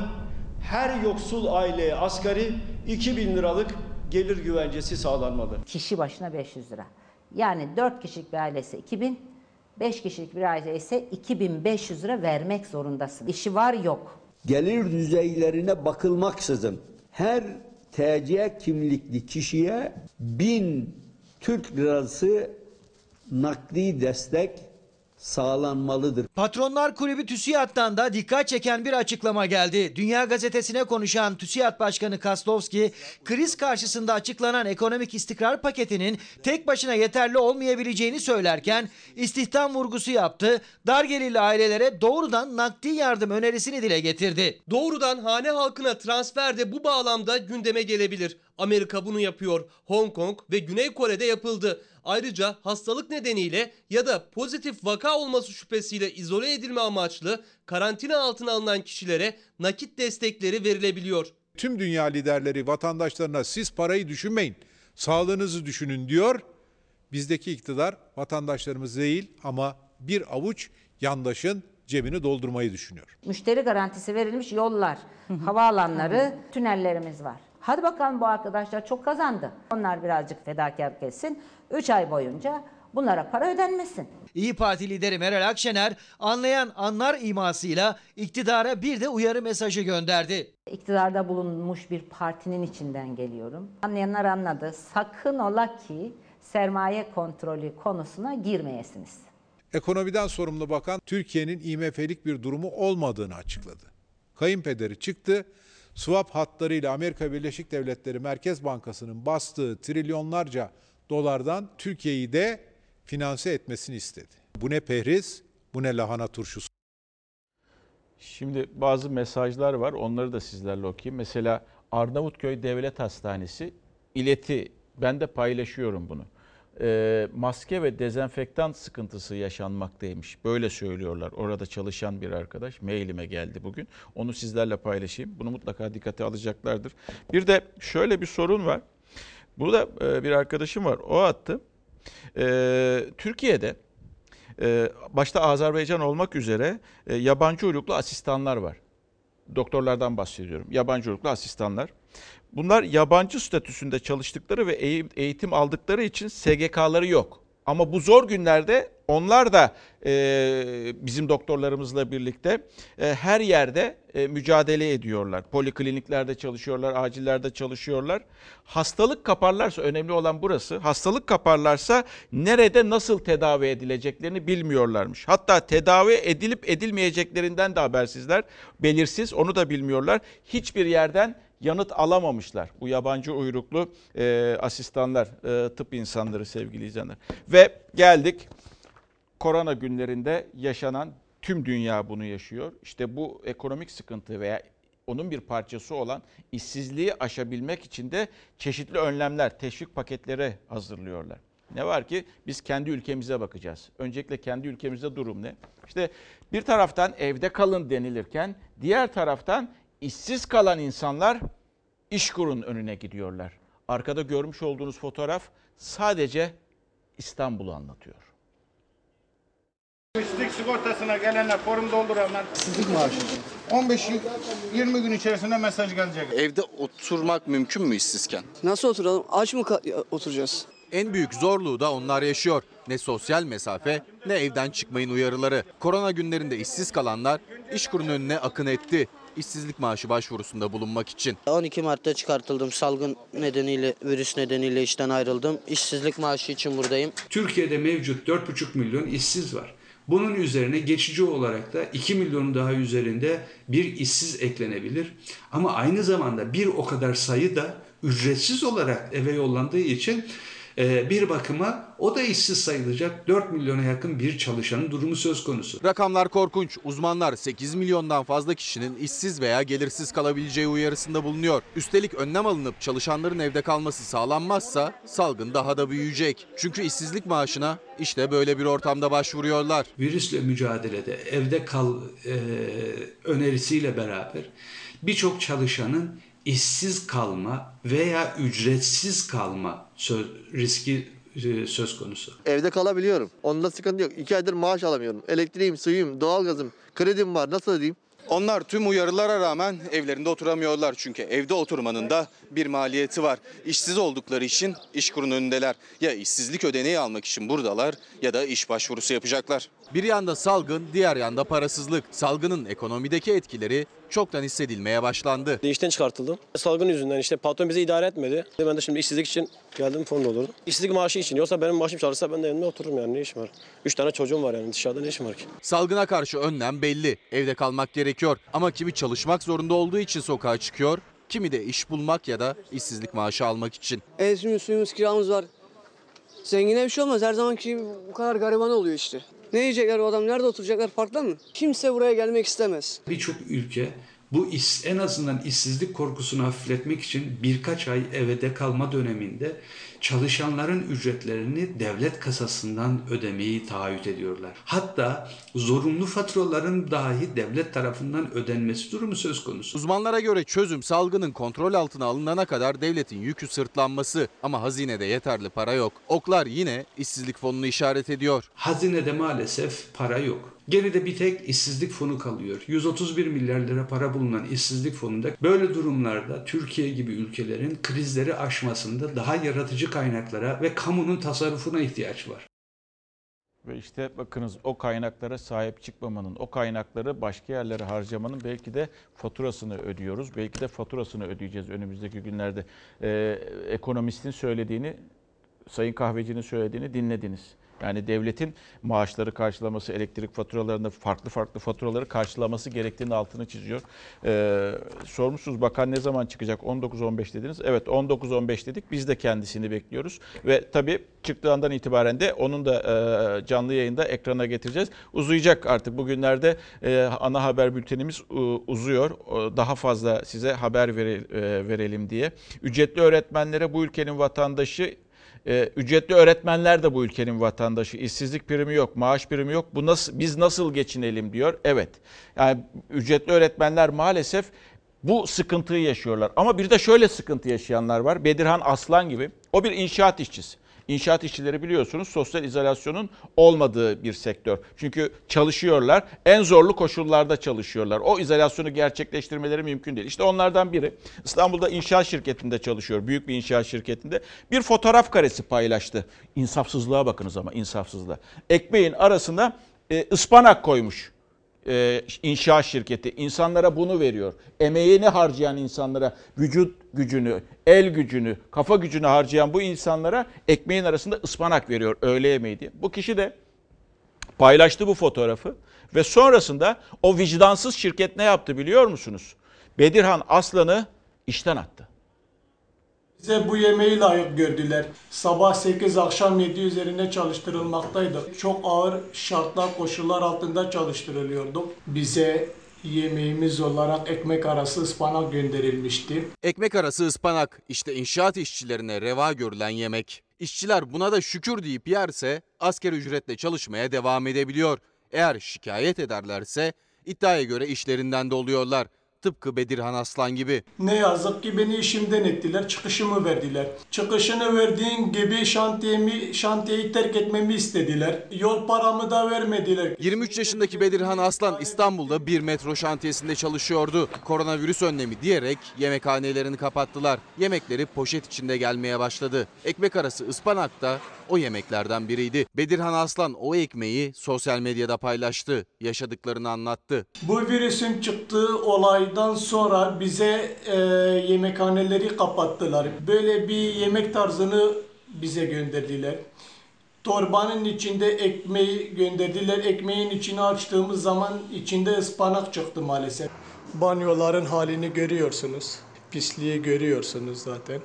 Her yoksul aileye asgari 2000 liralık gelir güvencesi sağlanmalı. Kişi başına 500 lira. Yani 4 kişilik bir ailesi 2000, 5 kişilik bir aile ise 2500 lira vermek zorundasın. İşi var yok. Gelir düzeylerine bakılmaksızın her TC kimlikli kişiye 1000 Türk lirası nakdi destek sağlanmalıdır. Patronlar Kulübü TÜSİAD'dan da dikkat çeken bir açıklama geldi. Dünya Gazetesi'ne konuşan TÜSİAD Başkanı Kaslovski, kriz karşısında açıklanan ekonomik istikrar paketinin tek başına yeterli olmayabileceğini söylerken istihdam vurgusu yaptı. Dar gelirli ailelere doğrudan nakdi yardım önerisini dile getirdi. Doğrudan hane halkına transfer de bu bağlamda gündeme gelebilir. Amerika bunu yapıyor. Hong Kong ve Güney Kore'de yapıldı. Ayrıca hastalık nedeniyle ya da pozitif vaka olması şüphesiyle izole edilme amaçlı karantina altına alınan kişilere nakit destekleri verilebiliyor. Tüm dünya liderleri vatandaşlarına siz parayı düşünmeyin, sağlığınızı düşünün diyor. Bizdeki iktidar vatandaşlarımız değil ama bir avuç yandaşın cebini doldurmayı düşünüyor. Müşteri garantisi verilmiş yollar, havaalanları, tünellerimiz var. Hadi bakalım bu arkadaşlar çok kazandı. Onlar birazcık fedakarlık etsin. 3 ay boyunca bunlara para ödenmesin. İyi Parti lideri Meral Akşener anlayan anlar imasıyla iktidara bir de uyarı mesajı gönderdi. İktidarda bulunmuş bir partinin içinden geliyorum. Anlayanlar anladı. Sakın ola ki sermaye kontrolü konusuna girmeyesiniz. Ekonomiden sorumlu bakan Türkiye'nin IMF'lik bir durumu olmadığını açıkladı. Kayınpederi çıktı, swap hatlarıyla Amerika Birleşik Devletleri Merkez Bankası'nın bastığı trilyonlarca dolardan Türkiye'yi de finanse etmesini istedi. Bu ne pehriz, bu ne lahana turşusu. Şimdi bazı mesajlar var. Onları da sizlerle okuyayım. Mesela Arnavutköy Devlet Hastanesi ileti. Ben de paylaşıyorum bunu. Ee, maske ve dezenfektan sıkıntısı yaşanmaktaymış. Böyle söylüyorlar. Orada çalışan bir arkadaş mailime geldi bugün. Onu sizlerle paylaşayım. Bunu mutlaka dikkate alacaklardır. Bir de şöyle bir sorun var. Burada e, bir arkadaşım var. O attı. Ee, Türkiye'de e, başta Azerbaycan olmak üzere e, yabancı uyruklu asistanlar var. Doktorlardan bahsediyorum. Yabancı uyruklu asistanlar. Bunlar yabancı statüsünde çalıştıkları ve eğitim aldıkları için SGK'ları yok. Ama bu zor günlerde onlar da e, bizim doktorlarımızla birlikte e, her yerde e, mücadele ediyorlar. Polikliniklerde çalışıyorlar, acillerde çalışıyorlar. Hastalık kaparlarsa önemli olan burası. Hastalık kaparlarsa nerede nasıl tedavi edileceklerini bilmiyorlarmış. Hatta tedavi edilip edilmeyeceklerinden de habersizler. Belirsiz onu da bilmiyorlar. Hiçbir yerden yanıt alamamışlar. Bu yabancı uyruklu e, asistanlar, e, tıp insanları sevgili izleyenler. Ve geldik korona günlerinde yaşanan tüm dünya bunu yaşıyor. İşte bu ekonomik sıkıntı veya onun bir parçası olan işsizliği aşabilmek için de çeşitli önlemler, teşvik paketleri hazırlıyorlar. Ne var ki biz kendi ülkemize bakacağız. Öncelikle kendi ülkemizde durum ne? İşte bir taraftan evde kalın denilirken diğer taraftan işsiz kalan insanlar İşkur'un önüne gidiyorlar. Arkada görmüş olduğunuz fotoğraf sadece İstanbul'u anlatıyor. İşsizlik sigortasına gelenler forum dolduranlar. İşsizlik maaşı. 15-20 gün içerisinde mesaj gelecek. Evde oturmak mümkün mü işsizken? Nasıl oturalım? Aç mı oturacağız? En büyük zorluğu da onlar yaşıyor. Ne sosyal mesafe ne evden çıkmayın uyarıları. Korona günlerinde işsiz kalanlar işkurun önüne akın etti. İşsizlik maaşı başvurusunda bulunmak için. 12 Mart'ta çıkartıldım. Salgın nedeniyle, virüs nedeniyle işten ayrıldım. İşsizlik maaşı için buradayım. Türkiye'de mevcut 4,5 milyon işsiz var. Bunun üzerine geçici olarak da 2 milyonun daha üzerinde bir işsiz eklenebilir. Ama aynı zamanda bir o kadar sayı da ücretsiz olarak eve yollandığı için bir bakıma o da işsiz sayılacak 4 milyona yakın bir çalışanın durumu söz konusu. Rakamlar korkunç. Uzmanlar 8 milyondan fazla kişinin işsiz veya gelirsiz kalabileceği uyarısında bulunuyor. Üstelik önlem alınıp çalışanların evde kalması sağlanmazsa salgın daha da büyüyecek. Çünkü işsizlik maaşına işte böyle bir ortamda başvuruyorlar. Virüsle mücadelede evde kal e, önerisiyle beraber birçok çalışanın işsiz kalma veya ücretsiz kalma söz, riski e, söz konusu. Evde kalabiliyorum. Onda sıkıntı yok. İki aydır maaş alamıyorum. Elektriğim, suyum, doğalgazım, kredim var. Nasıl ödeyeyim? Onlar tüm uyarılara rağmen evlerinde oturamıyorlar çünkü evde oturmanın da bir maliyeti var. İşsiz oldukları için işkurun önündeler. Ya işsizlik ödeneği almak için buradalar ya da iş başvurusu yapacaklar. Bir yanda salgın, diğer yanda parasızlık. Salgının ekonomideki etkileri çoktan hissedilmeye başlandı. İşten çıkartıldım. Salgın yüzünden işte patron bizi idare etmedi. Ben de şimdi işsizlik için geldim fon doldurdum. İşsizlik maaşı için. Yoksa benim maaşım çalışsa ben de evimde otururum yani ne işim var. Üç tane çocuğum var yani dışarıda ne işim var ki? Salgına karşı önlem belli. Evde kalmak gerekiyor. Ama kimi çalışmak zorunda olduğu için sokağa çıkıyor, kimi de iş bulmak ya da işsizlik maaşı almak için. Evimiz, suyumuz, kiramız var. Zengine bir şey olmaz. Her zamanki bu kadar gariban oluyor işte. Ne yiyecekler o adam? Nerede oturacaklar? Parkta mı? Kimse buraya gelmek istemez. Birçok ülke Bu iş, en azından işsizlik korkusunu hafifletmek için birkaç ay evde kalma döneminde çalışanların ücretlerini devlet kasasından ödemeyi taahhüt ediyorlar. Hatta zorunlu faturaların dahi devlet tarafından ödenmesi durumu söz konusu. Uzmanlara göre çözüm salgının kontrol altına alınana kadar devletin yükü sırtlanması ama hazinede yeterli para yok. Oklar yine işsizlik fonunu işaret ediyor. Hazinede maalesef para yok. Geride bir tek işsizlik fonu kalıyor. 131 milyar lira para bulunan işsizlik fonunda böyle durumlarda Türkiye gibi ülkelerin krizleri aşmasında daha yaratıcı kaynaklara ve kamunun tasarrufuna ihtiyaç var. Ve işte bakınız o kaynaklara sahip çıkmamanın, o kaynakları başka yerlere harcamanın belki de faturasını ödüyoruz. Belki de faturasını ödeyeceğiz önümüzdeki günlerde. Ee, ekonomistin söylediğini, Sayın Kahveci'nin söylediğini dinlediniz. Yani devletin maaşları karşılaması, elektrik faturalarında farklı farklı faturaları karşılaması gerektiğini altını çiziyor. Ee, sormuşsunuz bakan ne zaman çıkacak? 19-15 dediniz. Evet 19-15 dedik. Biz de kendisini bekliyoruz. Ve tabii çıktığı andan itibaren de onun da e, canlı yayında ekrana getireceğiz. Uzayacak artık bugünlerde e, ana haber bültenimiz e, uzuyor. O, Daha fazla size haber vere- e, verelim diye. Ücretli öğretmenlere bu ülkenin vatandaşı ee, ücretli öğretmenler de bu ülkenin vatandaşı. İşsizlik primi yok, maaş primi yok. Bu nasıl biz nasıl geçinelim diyor. Evet. Yani ücretli öğretmenler maalesef bu sıkıntıyı yaşıyorlar. Ama bir de şöyle sıkıntı yaşayanlar var. Bedirhan Aslan gibi. O bir inşaat işçisi. İnşaat işçileri biliyorsunuz sosyal izolasyonun olmadığı bir sektör. Çünkü çalışıyorlar. En zorlu koşullarda çalışıyorlar. O izolasyonu gerçekleştirmeleri mümkün değil. İşte onlardan biri İstanbul'da inşaat şirketinde çalışıyor. Büyük bir inşaat şirketinde. Bir fotoğraf karesi paylaştı. İnsafsızlığa bakınız ama insafsızlığa. Ekmeğin arasına e, ıspanak koymuş e, inşaat şirketi insanlara bunu veriyor. Emeğini harcayan insanlara, vücut gücünü, el gücünü, kafa gücünü harcayan bu insanlara ekmeğin arasında ıspanak veriyor öğle yemeği diye. Bu kişi de paylaştı bu fotoğrafı ve sonrasında o vicdansız şirket ne yaptı biliyor musunuz? Bedirhan Aslan'ı işten attı. Bize bu yemeği layık gördüler. Sabah 8 akşam 7 üzerine çalıştırılmaktaydı. Çok ağır şartlar koşullar altında çalıştırılıyorduk. Bize yemeğimiz olarak ekmek arası ıspanak gönderilmişti. Ekmek arası ıspanak işte inşaat işçilerine reva görülen yemek. İşçiler buna da şükür deyip yerse asker ücretle çalışmaya devam edebiliyor. Eğer şikayet ederlerse iddiaya göre işlerinden de oluyorlar. Tıpkı Bedirhan Aslan gibi. Ne yazık ki beni işimden ettiler, çıkışımı verdiler. Çıkışını verdiğin gibi şantiyemi, şantiyeyi terk etmemi istediler. Yol paramı da vermediler. 23 yaşındaki Bedirhan Aslan İstanbul'da bir metro şantiyesinde çalışıyordu. Koronavirüs önlemi diyerek yemekhanelerini kapattılar. Yemekleri poşet içinde gelmeye başladı. Ekmek arası ıspanak da o yemeklerden biriydi. Bedirhan Aslan o ekmeği sosyal medyada paylaştı. Yaşadıklarını anlattı. Bu virüsün çıktığı olaydan sonra bize e, yemekhaneleri kapattılar. Böyle bir yemek tarzını bize gönderdiler. Torbanın içinde ekmeği gönderdiler. Ekmeğin içini açtığımız zaman içinde ıspanak çıktı maalesef. Banyoların halini görüyorsunuz. Pisliği görüyorsunuz zaten.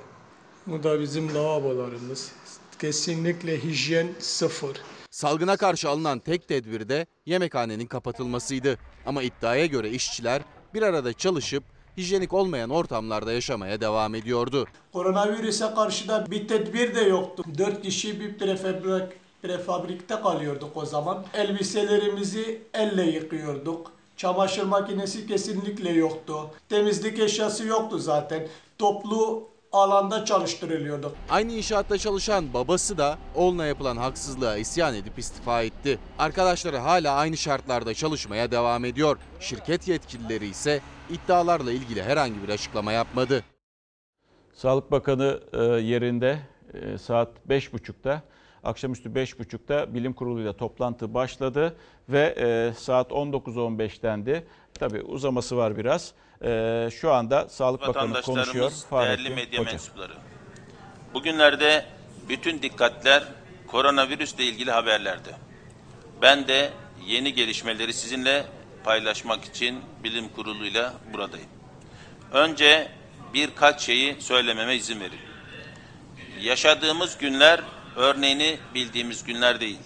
Bu da bizim lavabolarımız. Kesinlikle hijyen sıfır. Salgına karşı alınan tek tedbir de yemekhanenin kapatılmasıydı. Ama iddiaya göre işçiler bir arada çalışıp hijyenik olmayan ortamlarda yaşamaya devam ediyordu. Koronavirüse karşı da bir tedbir de yoktu. Dört kişi bir prefabrik, prefabrikte kalıyorduk o zaman. Elbiselerimizi elle yıkıyorduk. Çamaşır makinesi kesinlikle yoktu. Temizlik eşyası yoktu zaten. Toplu alanda çalıştırılıyorduk. Aynı inşaatta çalışan babası da oğluna yapılan haksızlığa isyan edip istifa etti. Arkadaşları hala aynı şartlarda çalışmaya devam ediyor. Şirket yetkilileri ise iddialarla ilgili herhangi bir açıklama yapmadı. Sağlık Bakanı e, yerinde e, saat 5.30'da akşamüstü 5.30'da bilim kuruluyla toplantı başladı ve e, saat 19.15'tendi. Tabii uzaması var biraz. E, Şu anda Sağlık Bakanı konuşuyor. Fahrettin değerli medya Koca. mensupları. Bugünlerde bütün dikkatler koronavirüsle ilgili haberlerde. Ben de yeni gelişmeleri sizinle paylaşmak için bilim kuruluyla buradayım. Önce birkaç şeyi söylememe izin verin. Yaşadığımız günler örneğini bildiğimiz günler değil.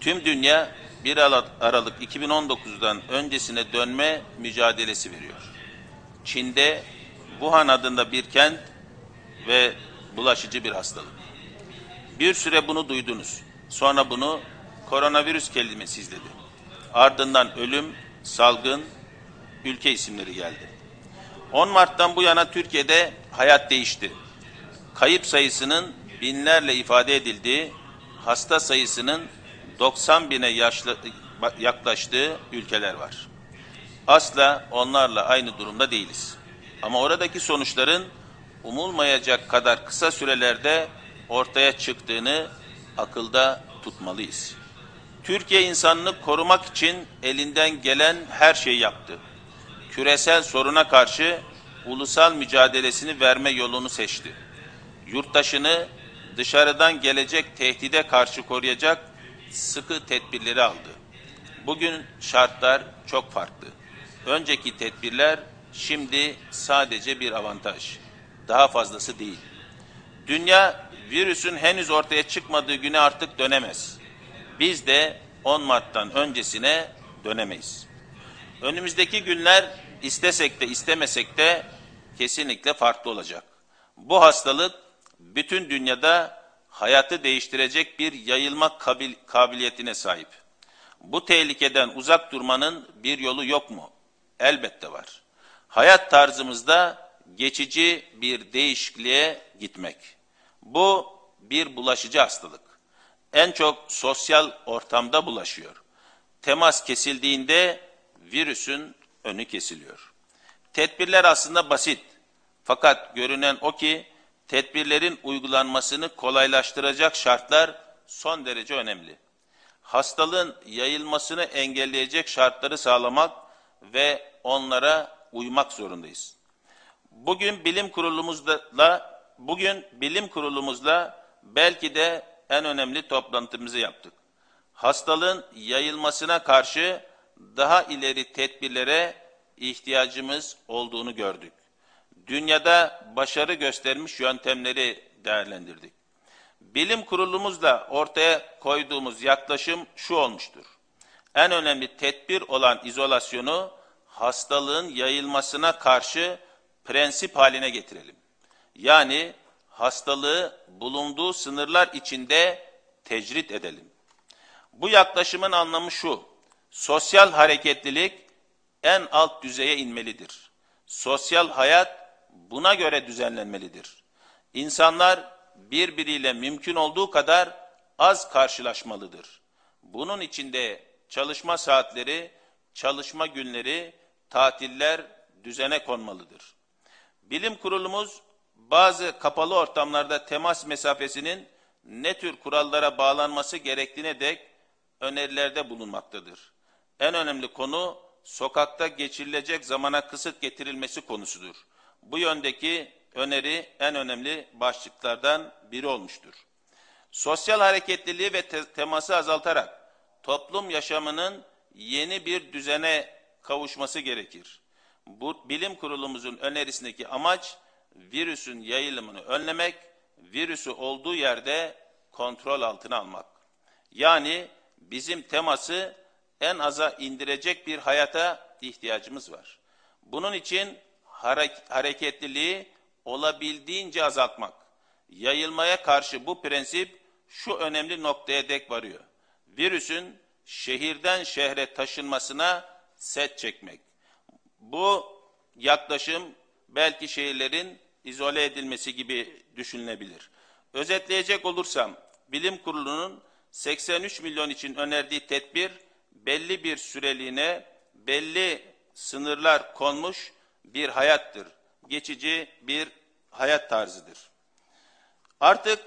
Tüm dünya 1 Ara- Aralık 2019'dan öncesine dönme mücadelesi veriyor. Çin'de Wuhan adında bir kent ve bulaşıcı bir hastalık. Bir süre bunu duydunuz. Sonra bunu koronavirüs kelimesi izledi. Ardından ölüm, salgın, ülke isimleri geldi. 10 Mart'tan bu yana Türkiye'de hayat değişti. Kayıp sayısının binlerle ifade edildiği, hasta sayısının 90 bine yaşlı, yaklaştığı ülkeler var. Asla onlarla aynı durumda değiliz. Ama oradaki sonuçların umulmayacak kadar kısa sürelerde ortaya çıktığını akılda tutmalıyız. Türkiye insanını korumak için elinden gelen her şeyi yaptı. Küresel soruna karşı ulusal mücadelesini verme yolunu seçti. Yurttaşını dışarıdan gelecek tehdide karşı koruyacak sıkı tedbirleri aldı. Bugün şartlar çok farklı. Önceki tedbirler şimdi sadece bir avantaj. Daha fazlası değil. Dünya virüsün henüz ortaya çıkmadığı güne artık dönemez. Biz de 10 Mart'tan öncesine dönemeyiz. Önümüzdeki günler istesek de istemesek de kesinlikle farklı olacak. Bu hastalık bütün dünyada hayatı değiştirecek bir yayılma kabil, kabiliyetine sahip. Bu tehlikeden uzak durmanın bir yolu yok mu? Elbette var. Hayat tarzımızda geçici bir değişikliğe gitmek. Bu bir bulaşıcı hastalık. En çok sosyal ortamda bulaşıyor. Temas kesildiğinde virüsün önü kesiliyor. Tedbirler aslında basit. Fakat görünen o ki tedbirlerin uygulanmasını kolaylaştıracak şartlar son derece önemli. Hastalığın yayılmasını engelleyecek şartları sağlamak ve onlara uymak zorundayız. Bugün bilim kurulumuzla bugün bilim kurulumuzla belki de en önemli toplantımızı yaptık. Hastalığın yayılmasına karşı daha ileri tedbirlere ihtiyacımız olduğunu gördük. Dünyada başarı göstermiş yöntemleri değerlendirdik. Bilim kurulumuzla ortaya koyduğumuz yaklaşım şu olmuştur. En önemli tedbir olan izolasyonu hastalığın yayılmasına karşı prensip haline getirelim. Yani hastalığı bulunduğu sınırlar içinde tecrit edelim. Bu yaklaşımın anlamı şu. Sosyal hareketlilik en alt düzeye inmelidir. Sosyal hayat buna göre düzenlenmelidir. İnsanlar birbiriyle mümkün olduğu kadar az karşılaşmalıdır. Bunun içinde çalışma saatleri, çalışma günleri, tatiller düzene konmalıdır. Bilim kurulumuz bazı kapalı ortamlarda temas mesafesinin ne tür kurallara bağlanması gerektiğine dek önerilerde bulunmaktadır. En önemli konu sokakta geçirilecek zamana kısıt getirilmesi konusudur. Bu yöndeki öneri en önemli başlıklardan biri olmuştur. Sosyal hareketliliği ve te teması azaltarak toplum yaşamının yeni bir düzene kavuşması gerekir. Bu bilim kurulumuzun önerisindeki amaç virüsün yayılımını önlemek, virüsü olduğu yerde kontrol altına almak. Yani bizim teması en aza indirecek bir hayata ihtiyacımız var. Bunun için hareketliliği olabildiğince azaltmak. Yayılmaya karşı bu prensip şu önemli noktaya dek varıyor. Virüsün şehirden şehre taşınmasına set çekmek. Bu yaklaşım belki şehirlerin izole edilmesi gibi düşünülebilir. Özetleyecek olursam bilim kurulunun 83 milyon için önerdiği tedbir belli bir süreliğine belli sınırlar konmuş bir hayattır. Geçici bir hayat tarzıdır. Artık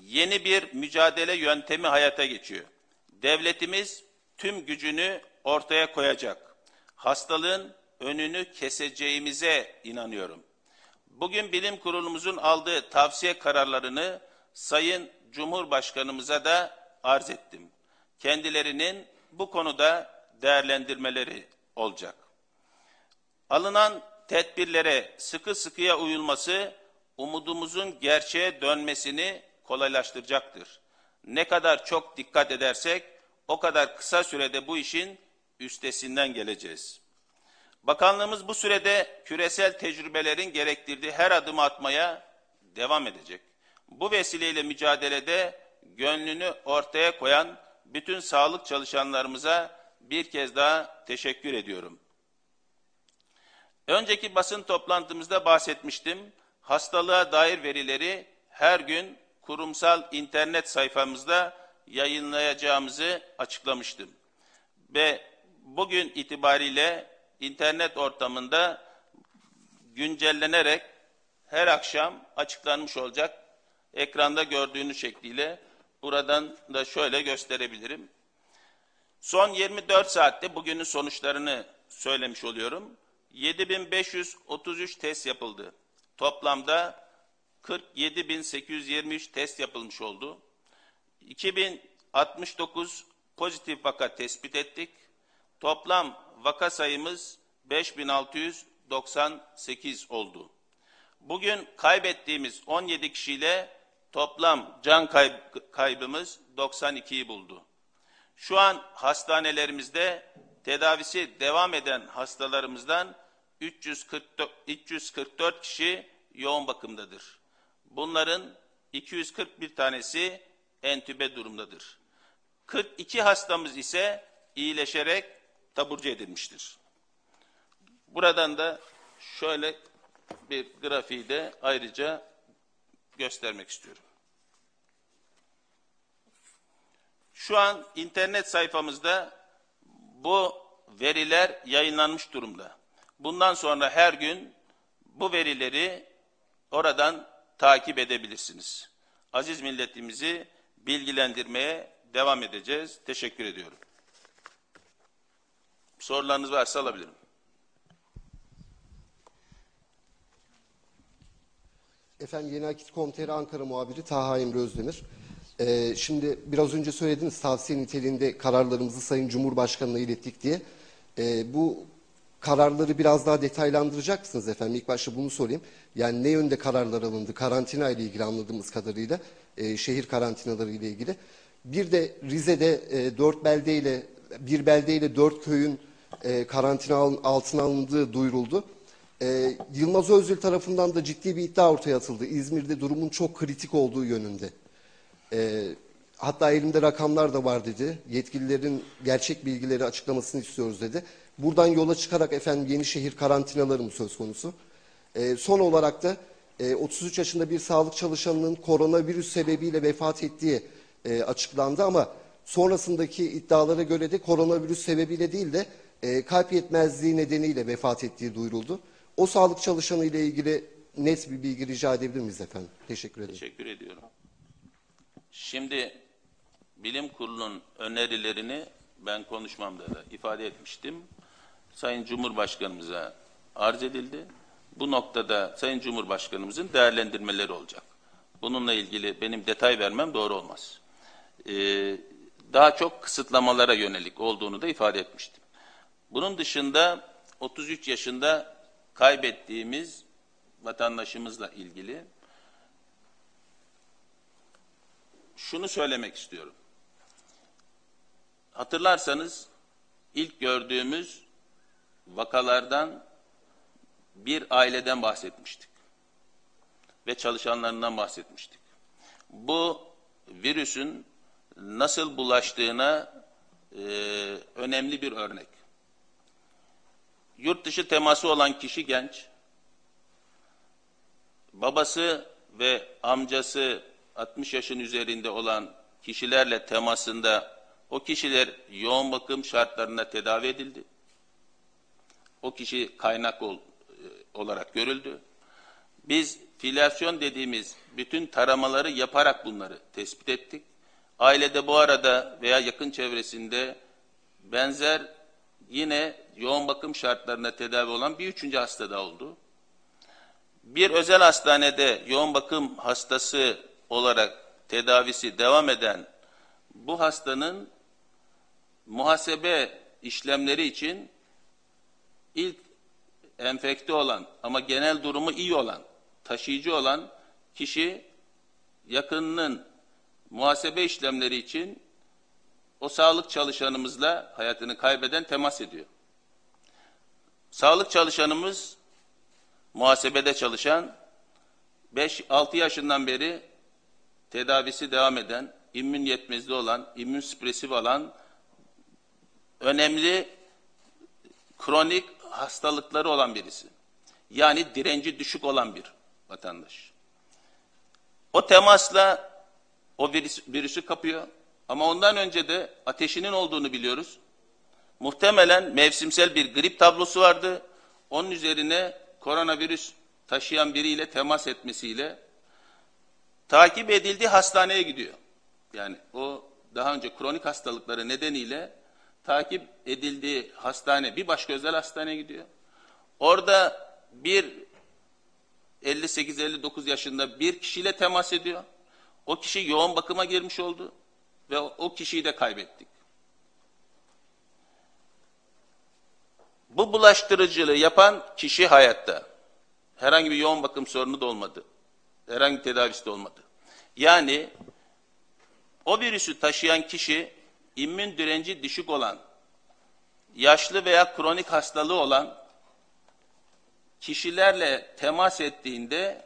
yeni bir mücadele yöntemi hayata geçiyor. Devletimiz tüm gücünü ortaya koyacak. Hastalığın önünü keseceğimize inanıyorum. Bugün bilim kurulumuzun aldığı tavsiye kararlarını Sayın Cumhurbaşkanımıza da arz ettim. Kendilerinin bu konuda değerlendirmeleri olacak. Alınan tedbirlere sıkı sıkıya uyulması umudumuzun gerçeğe dönmesini kolaylaştıracaktır. Ne kadar çok dikkat edersek o kadar kısa sürede bu işin üstesinden geleceğiz. Bakanlığımız bu sürede küresel tecrübelerin gerektirdiği her adımı atmaya devam edecek. Bu vesileyle mücadelede gönlünü ortaya koyan bütün sağlık çalışanlarımıza bir kez daha teşekkür ediyorum. Önceki basın toplantımızda bahsetmiştim. Hastalığa dair verileri her gün kurumsal internet sayfamızda yayınlayacağımızı açıklamıştım. Ve bugün itibariyle internet ortamında güncellenerek her akşam açıklanmış olacak. Ekranda gördüğünüz şekliyle buradan da şöyle gösterebilirim. Son 24 saatte bugünün sonuçlarını söylemiş oluyorum. 7533 test yapıldı. Toplamda 47.823 test yapılmış oldu. 2069 pozitif vaka tespit ettik. Toplam vaka sayımız 5698 oldu. Bugün kaybettiğimiz 17 kişiyle toplam can kayb- kaybımız 92'yi buldu. Şu an hastanelerimizde tedavisi devam eden hastalarımızdan 344, 344 kişi yoğun bakımdadır. Bunların 241 tanesi entübe durumdadır. 42 hastamız ise iyileşerek taburcu edilmiştir. Buradan da şöyle bir grafiği de ayrıca göstermek istiyorum. Şu an internet sayfamızda bu veriler yayınlanmış durumda. Bundan sonra her gün bu verileri oradan takip edebilirsiniz. Aziz milletimizi bilgilendirmeye devam edeceğiz. Teşekkür ediyorum. Sorularınız varsa alabilirim. Efendim Yeni Akit Komiteri Ankara muhabiri Taha Emre Özdemir. Ee, şimdi biraz önce söylediniz tavsiye niteliğinde kararlarımızı Sayın Cumhurbaşkanı'na ilettik diye. Ee, bu kararları biraz daha detaylandıracak mısınız efendim? İlk başta bunu sorayım. Yani ne yönde kararlar alındı? Karantina ile ilgili anladığımız kadarıyla, e, şehir karantinaları ile ilgili. Bir de Rize'de e, dört beldeyle, bir beldeyle dört köyün e, karantina al- altına alındığı duyuruldu. Ee, Yılmaz Özdil tarafından da ciddi bir iddia ortaya atıldı. İzmir'de durumun çok kritik olduğu yönünde. Ee, hatta elimde rakamlar da var dedi. Yetkililerin gerçek bilgileri açıklamasını istiyoruz dedi. Buradan yola çıkarak efendim Yenişehir karantinaları mı söz konusu? Ee, son olarak da e, 33 yaşında bir sağlık çalışanının koronavirüs sebebiyle vefat ettiği e, açıklandı ama sonrasındaki iddialara göre de koronavirüs sebebiyle değil de e, kalp yetmezliği nedeniyle vefat ettiği duyuruldu. O sağlık çalışanı ile ilgili net bir bilgi rica edebilir miyiz efendim? Teşekkür ederim. Teşekkür ediyorum. Şimdi bilim kurulunun önerilerini ben konuşmamda da ifade etmiştim. Sayın Cumhurbaşkanımıza arz edildi. Bu noktada Sayın Cumhurbaşkanımızın değerlendirmeleri olacak. Bununla ilgili benim detay vermem doğru olmaz. Ee, daha çok kısıtlamalara yönelik olduğunu da ifade etmiştim. Bunun dışında 33 yaşında kaybettiğimiz vatandaşımızla ilgili şunu söylemek istiyorum. Hatırlarsanız ilk gördüğümüz vakalardan bir aileden bahsetmiştik ve çalışanlarından bahsetmiştik. Bu virüsün nasıl bulaştığına e, önemli bir örnek. Yurt dışı teması olan kişi genç, babası ve amcası 60 yaşın üzerinde olan kişilerle temasında o kişiler yoğun bakım şartlarında tedavi edildi. O kişi kaynak ol, e, olarak görüldü. Biz filyasyon dediğimiz bütün taramaları yaparak bunları tespit ettik. Ailede bu arada veya yakın çevresinde benzer yine yoğun bakım şartlarında tedavi olan bir üçüncü hasta da oldu. Bir özel hastanede yoğun bakım hastası olarak tedavisi devam eden bu hastanın muhasebe işlemleri için ilk enfekte olan ama genel durumu iyi olan, taşıyıcı olan kişi yakınının muhasebe işlemleri için o sağlık çalışanımızla hayatını kaybeden temas ediyor. Sağlık çalışanımız muhasebede çalışan 5-6 yaşından beri tedavisi devam eden, immün yetmezliği olan, immün süpresif olan önemli kronik hastalıkları olan birisi. Yani direnci düşük olan bir vatandaş. O temasla o virüs, virüsü kapıyor. Ama ondan önce de ateşinin olduğunu biliyoruz. Muhtemelen mevsimsel bir grip tablosu vardı. Onun üzerine koronavirüs taşıyan biriyle temas etmesiyle takip edildiği hastaneye gidiyor. Yani o daha önce kronik hastalıkları nedeniyle takip edildiği hastane bir başka özel hastaneye gidiyor. Orada bir 58-59 yaşında bir kişiyle temas ediyor. O kişi yoğun bakıma girmiş oldu ve o kişiyi de kaybettik. Bu bulaştırıcılığı yapan kişi hayatta. Herhangi bir yoğun bakım sorunu da olmadı. Herhangi bir tedavisi de olmadı. Yani o virüsü taşıyan kişi immün direnci düşük olan, yaşlı veya kronik hastalığı olan kişilerle temas ettiğinde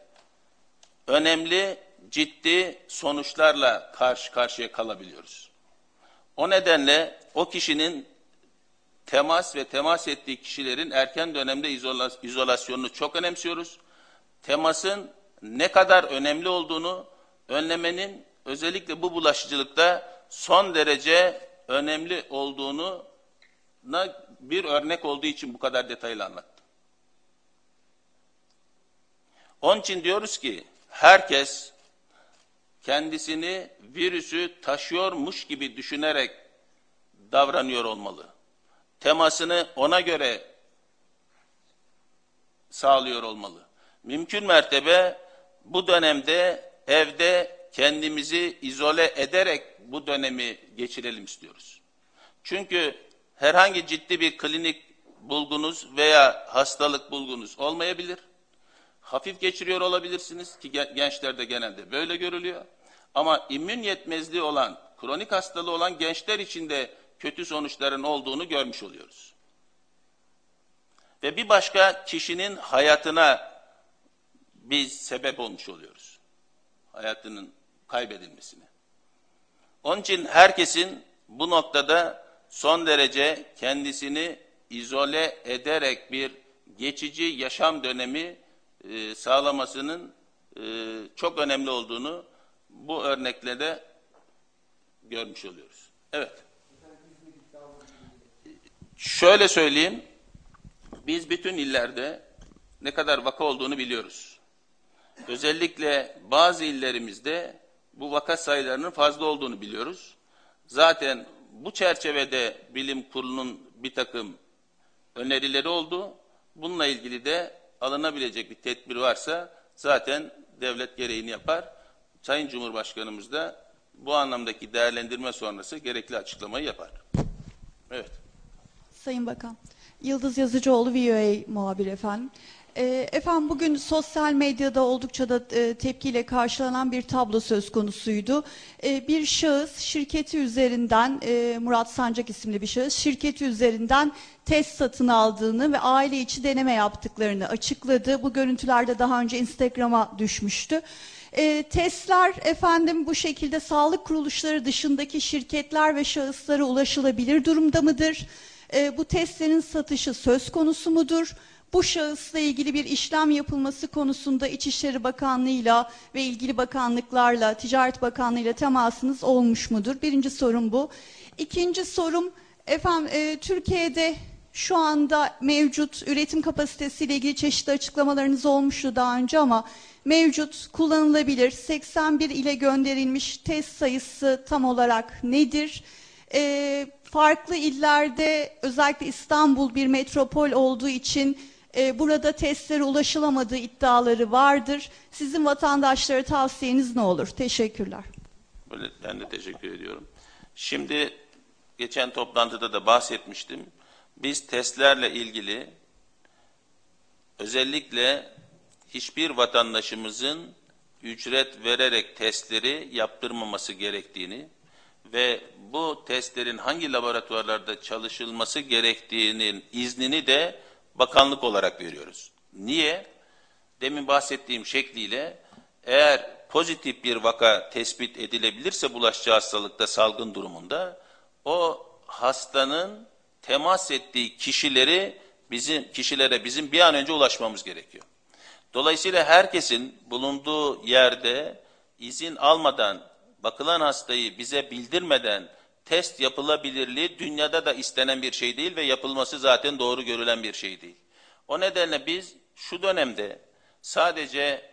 önemli ciddi sonuçlarla karşı karşıya kalabiliyoruz. O nedenle o kişinin temas ve temas ettiği kişilerin erken dönemde izola, izolasyonunu çok önemsiyoruz. Temasın ne kadar önemli olduğunu önlemenin özellikle bu bulaşıcılıkta son derece önemli olduğunu bir örnek olduğu için bu kadar detaylı anlattım. Onun için diyoruz ki herkes kendisini virüsü taşıyormuş gibi düşünerek davranıyor olmalı. Temasını ona göre sağlıyor olmalı. Mümkün mertebe bu dönemde evde kendimizi izole ederek bu dönemi geçirelim istiyoruz. Çünkü herhangi ciddi bir klinik bulgunuz veya hastalık bulgunuz olmayabilir. Hafif geçiriyor olabilirsiniz ki gençlerde genelde böyle görülüyor. Ama immün yetmezliği olan, kronik hastalığı olan gençler için de kötü sonuçların olduğunu görmüş oluyoruz. Ve bir başka kişinin hayatına biz sebep olmuş oluyoruz. Hayatının kaybedilmesine. Onun için herkesin bu noktada son derece kendisini izole ederek bir geçici yaşam dönemi e, sağlamasının e, çok önemli olduğunu bu örnekle de görmüş oluyoruz. Evet. Şöyle söyleyeyim, biz bütün illerde ne kadar vaka olduğunu biliyoruz. Özellikle bazı illerimizde bu vaka sayılarının fazla olduğunu biliyoruz. Zaten bu çerçevede bilim kurulunun bir takım önerileri oldu. Bununla ilgili de alınabilecek bir tedbir varsa zaten devlet gereğini yapar. Sayın Cumhurbaşkanımız da bu anlamdaki değerlendirme sonrası gerekli açıklamayı yapar. Evet. Sayın Bakan, Yıldız Yazıcıoğlu VOA muhabir efendim. E, efendim bugün sosyal medyada oldukça da e, tepkiyle karşılanan bir tablo söz konusuydu. E, bir şahıs şirketi üzerinden, e, Murat Sancak isimli bir şahıs şirketi üzerinden test satın aldığını ve aile içi deneme yaptıklarını açıkladı. Bu görüntülerde daha önce Instagram'a düşmüştü. E, testler efendim bu şekilde sağlık kuruluşları dışındaki şirketler ve şahıslara ulaşılabilir durumda mıdır? E, bu testlerin satışı söz konusu mudur? Bu şahısla ilgili bir işlem yapılması konusunda İçişleri Bakanlığı'yla ve ilgili bakanlıklarla, Ticaret Bakanlığı'yla temasınız olmuş mudur? Birinci sorum bu. İkinci sorum, efendim e, Türkiye'de şu anda mevcut üretim kapasitesiyle ilgili çeşitli açıklamalarınız olmuştu daha önce ama mevcut kullanılabilir 81 ile gönderilmiş test sayısı tam olarak nedir? E, farklı illerde özellikle İstanbul bir metropol olduğu için e, burada testlere ulaşılamadığı iddiaları vardır. Sizin vatandaşlara tavsiyeniz ne olur? Teşekkürler. Böyle, ben de teşekkür ediyorum. Şimdi geçen toplantıda da bahsetmiştim. Biz testlerle ilgili özellikle hiçbir vatandaşımızın ücret vererek testleri yaptırmaması gerektiğini ve bu testlerin hangi laboratuvarlarda çalışılması gerektiğinin iznini de bakanlık olarak veriyoruz. Niye? Demin bahsettiğim şekliyle eğer pozitif bir vaka tespit edilebilirse bulaşıcı hastalıkta salgın durumunda o hastanın temas ettiği kişileri bizim kişilere bizim bir an önce ulaşmamız gerekiyor. Dolayısıyla herkesin bulunduğu yerde izin almadan bakılan hastayı bize bildirmeden test yapılabilirliği dünyada da istenen bir şey değil ve yapılması zaten doğru görülen bir şey değil. O nedenle biz şu dönemde sadece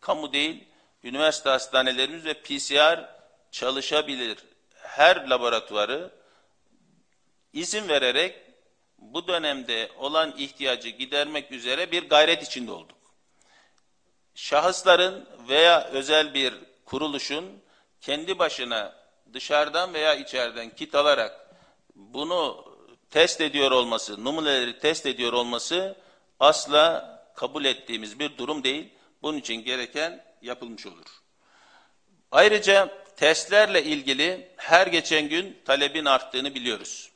kamu değil, üniversite hastanelerimiz ve PCR çalışabilir her laboratuvarı izin vererek bu dönemde olan ihtiyacı gidermek üzere bir gayret içinde olduk. Şahısların veya özel bir kuruluşun kendi başına dışarıdan veya içeriden kit alarak bunu test ediyor olması, numuneleri test ediyor olması asla kabul ettiğimiz bir durum değil. Bunun için gereken yapılmış olur. Ayrıca testlerle ilgili her geçen gün talebin arttığını biliyoruz.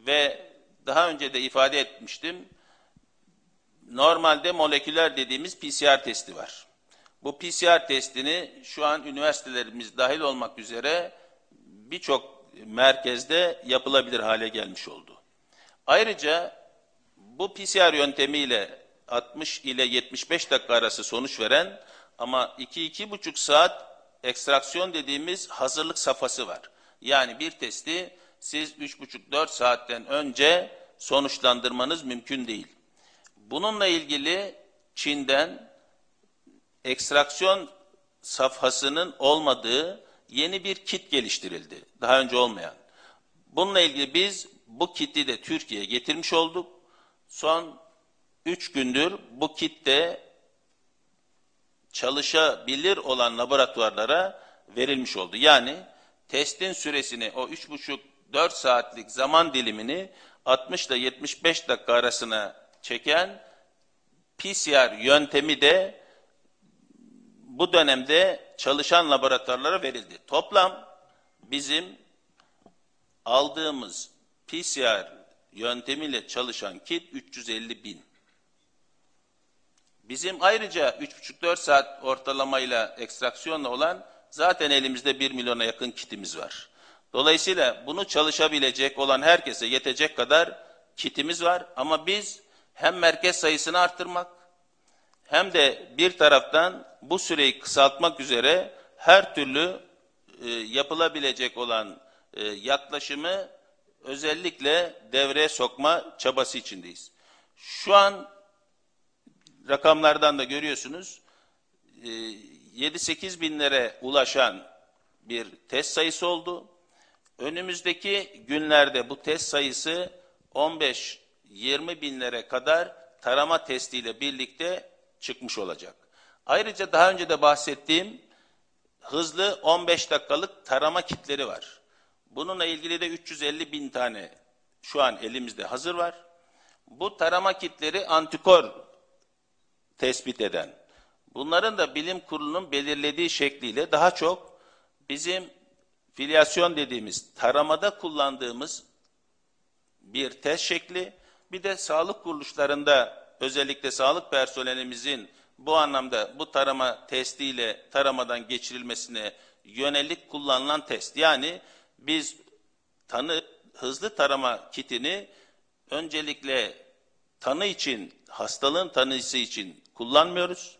Ve daha önce de ifade etmiştim. Normalde moleküler dediğimiz PCR testi var. Bu PCR testini şu an üniversitelerimiz dahil olmak üzere birçok merkezde yapılabilir hale gelmiş oldu. Ayrıca bu PCR yöntemiyle 60 ile 75 dakika arası sonuç veren ama 2-2,5 saat ekstraksiyon dediğimiz hazırlık safhası var. Yani bir testi siz 3,5-4 saatten önce sonuçlandırmanız mümkün değil. Bununla ilgili Çin'den ekstraksiyon safhasının olmadığı yeni bir kit geliştirildi. Daha önce olmayan. Bununla ilgili biz bu kiti de Türkiye'ye getirmiş olduk. Son 3 gündür bu kit de çalışabilir olan laboratuvarlara verilmiş oldu. Yani testin süresini o 3,5-4 saatlik zaman dilimini 60 ile 75 dakika arasına çeken PCR yöntemi de bu dönemde çalışan laboratuvarlara verildi. Toplam bizim aldığımız PCR yöntemiyle çalışan kit 350 bin. Bizim ayrıca 3,5-4 saat ortalamayla ekstraksiyonla olan zaten elimizde 1 milyona yakın kitimiz var. Dolayısıyla bunu çalışabilecek olan herkese yetecek kadar kitimiz var. Ama biz hem merkez sayısını arttırmak hem de bir taraftan bu süreyi kısaltmak üzere her türlü e, yapılabilecek olan e, yaklaşımı özellikle devreye sokma çabası içindeyiz. Şu an rakamlardan da görüyorsunuz 7-8 binlere ulaşan bir test sayısı oldu. Önümüzdeki günlerde bu test sayısı 15-20 binlere kadar tarama testiyle birlikte çıkmış olacak. Ayrıca daha önce de bahsettiğim hızlı 15 dakikalık tarama kitleri var. Bununla ilgili de 350 bin tane şu an elimizde hazır var. Bu tarama kitleri antikor tespit eden. Bunların da bilim kurulunun belirlediği şekliyle daha çok bizim filyasyon dediğimiz taramada kullandığımız bir test şekli bir de sağlık kuruluşlarında özellikle sağlık personelimizin bu anlamda bu tarama testiyle taramadan geçirilmesine yönelik kullanılan test. Yani biz tanı hızlı tarama kitini öncelikle tanı için, hastalığın tanısı için kullanmıyoruz.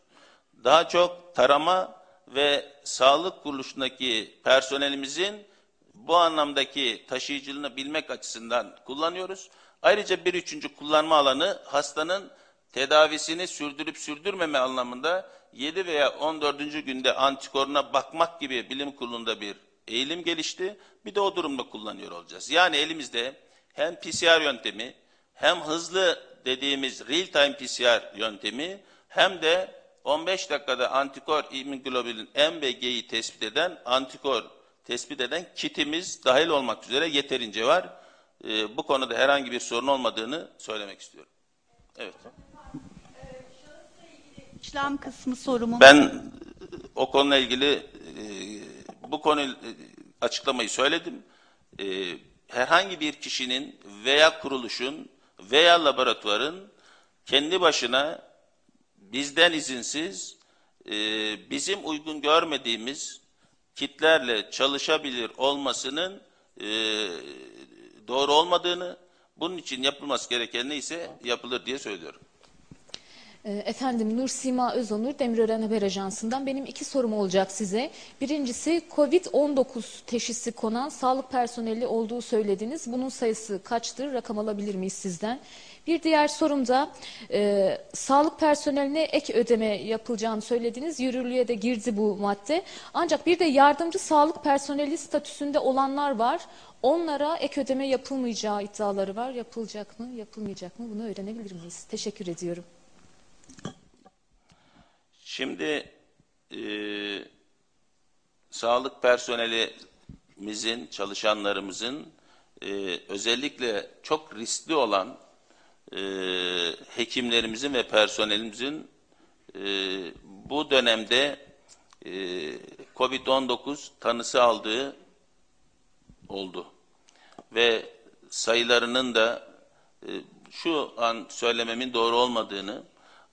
Daha çok tarama ve sağlık kuruluşundaki personelimizin bu anlamdaki taşıyıcılığını bilmek açısından kullanıyoruz. Ayrıca bir üçüncü kullanma alanı hastanın tedavisini sürdürüp sürdürmeme anlamında 7 veya 14. günde antikoruna bakmak gibi bilim kurulunda bir eğilim gelişti. Bir de o durumda kullanıyor olacağız. Yani elimizde hem PCR yöntemi hem hızlı dediğimiz real time PCR yöntemi hem de 15 dakikada antikor immunoglobulin M ve G'yi tespit eden antikor tespit eden kitimiz dahil olmak üzere yeterince var. Ee, bu konuda herhangi bir sorun olmadığını söylemek istiyorum. Evet. İşlem kısmı sorumun. Ben o konuyla ilgili e, bu konu açıklamayı söyledim. Ee, herhangi bir kişinin veya kuruluşun veya laboratuvarın kendi başına bizden izinsiz e, bizim uygun görmediğimiz kitlerle çalışabilir olmasının e, doğru olmadığını, bunun için yapılması gereken neyse yapılır diye söylüyorum. Ee, Efendim Nur Sima Özonur Demirören Haber Ajansı'ndan benim iki sorum olacak size. Birincisi Covid-19 teşhisi konan sağlık personeli olduğu söylediniz. Bunun sayısı kaçtır? Rakam alabilir miyiz sizden? Bir diğer sorum da e, sağlık personeline ek ödeme yapılacağını söylediniz. Yürürlüğe de girdi bu madde. Ancak bir de yardımcı sağlık personeli statüsünde olanlar var. Onlara ek ödeme yapılmayacağı iddiaları var. Yapılacak mı, yapılmayacak mı? Bunu öğrenebilir miyiz? Teşekkür ediyorum. Şimdi e, sağlık personelimizin, çalışanlarımızın e, özellikle çok riskli olan e, hekimlerimizin ve personelimizin e, bu dönemde e, COVID-19 tanısı aldığı oldu. Ve sayılarının da e, şu an söylememin doğru olmadığını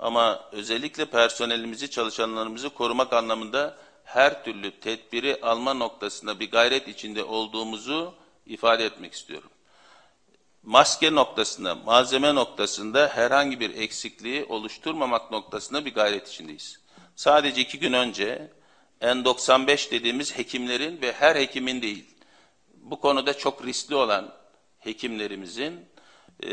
ama özellikle personelimizi, çalışanlarımızı korumak anlamında her türlü tedbiri alma noktasında bir gayret içinde olduğumuzu ifade etmek istiyorum. Maske noktasında, malzeme noktasında herhangi bir eksikliği oluşturmamak noktasında bir gayret içindeyiz. Sadece iki gün önce N95 dediğimiz hekimlerin ve her hekimin değil, bu konuda çok riskli olan hekimlerimizin e,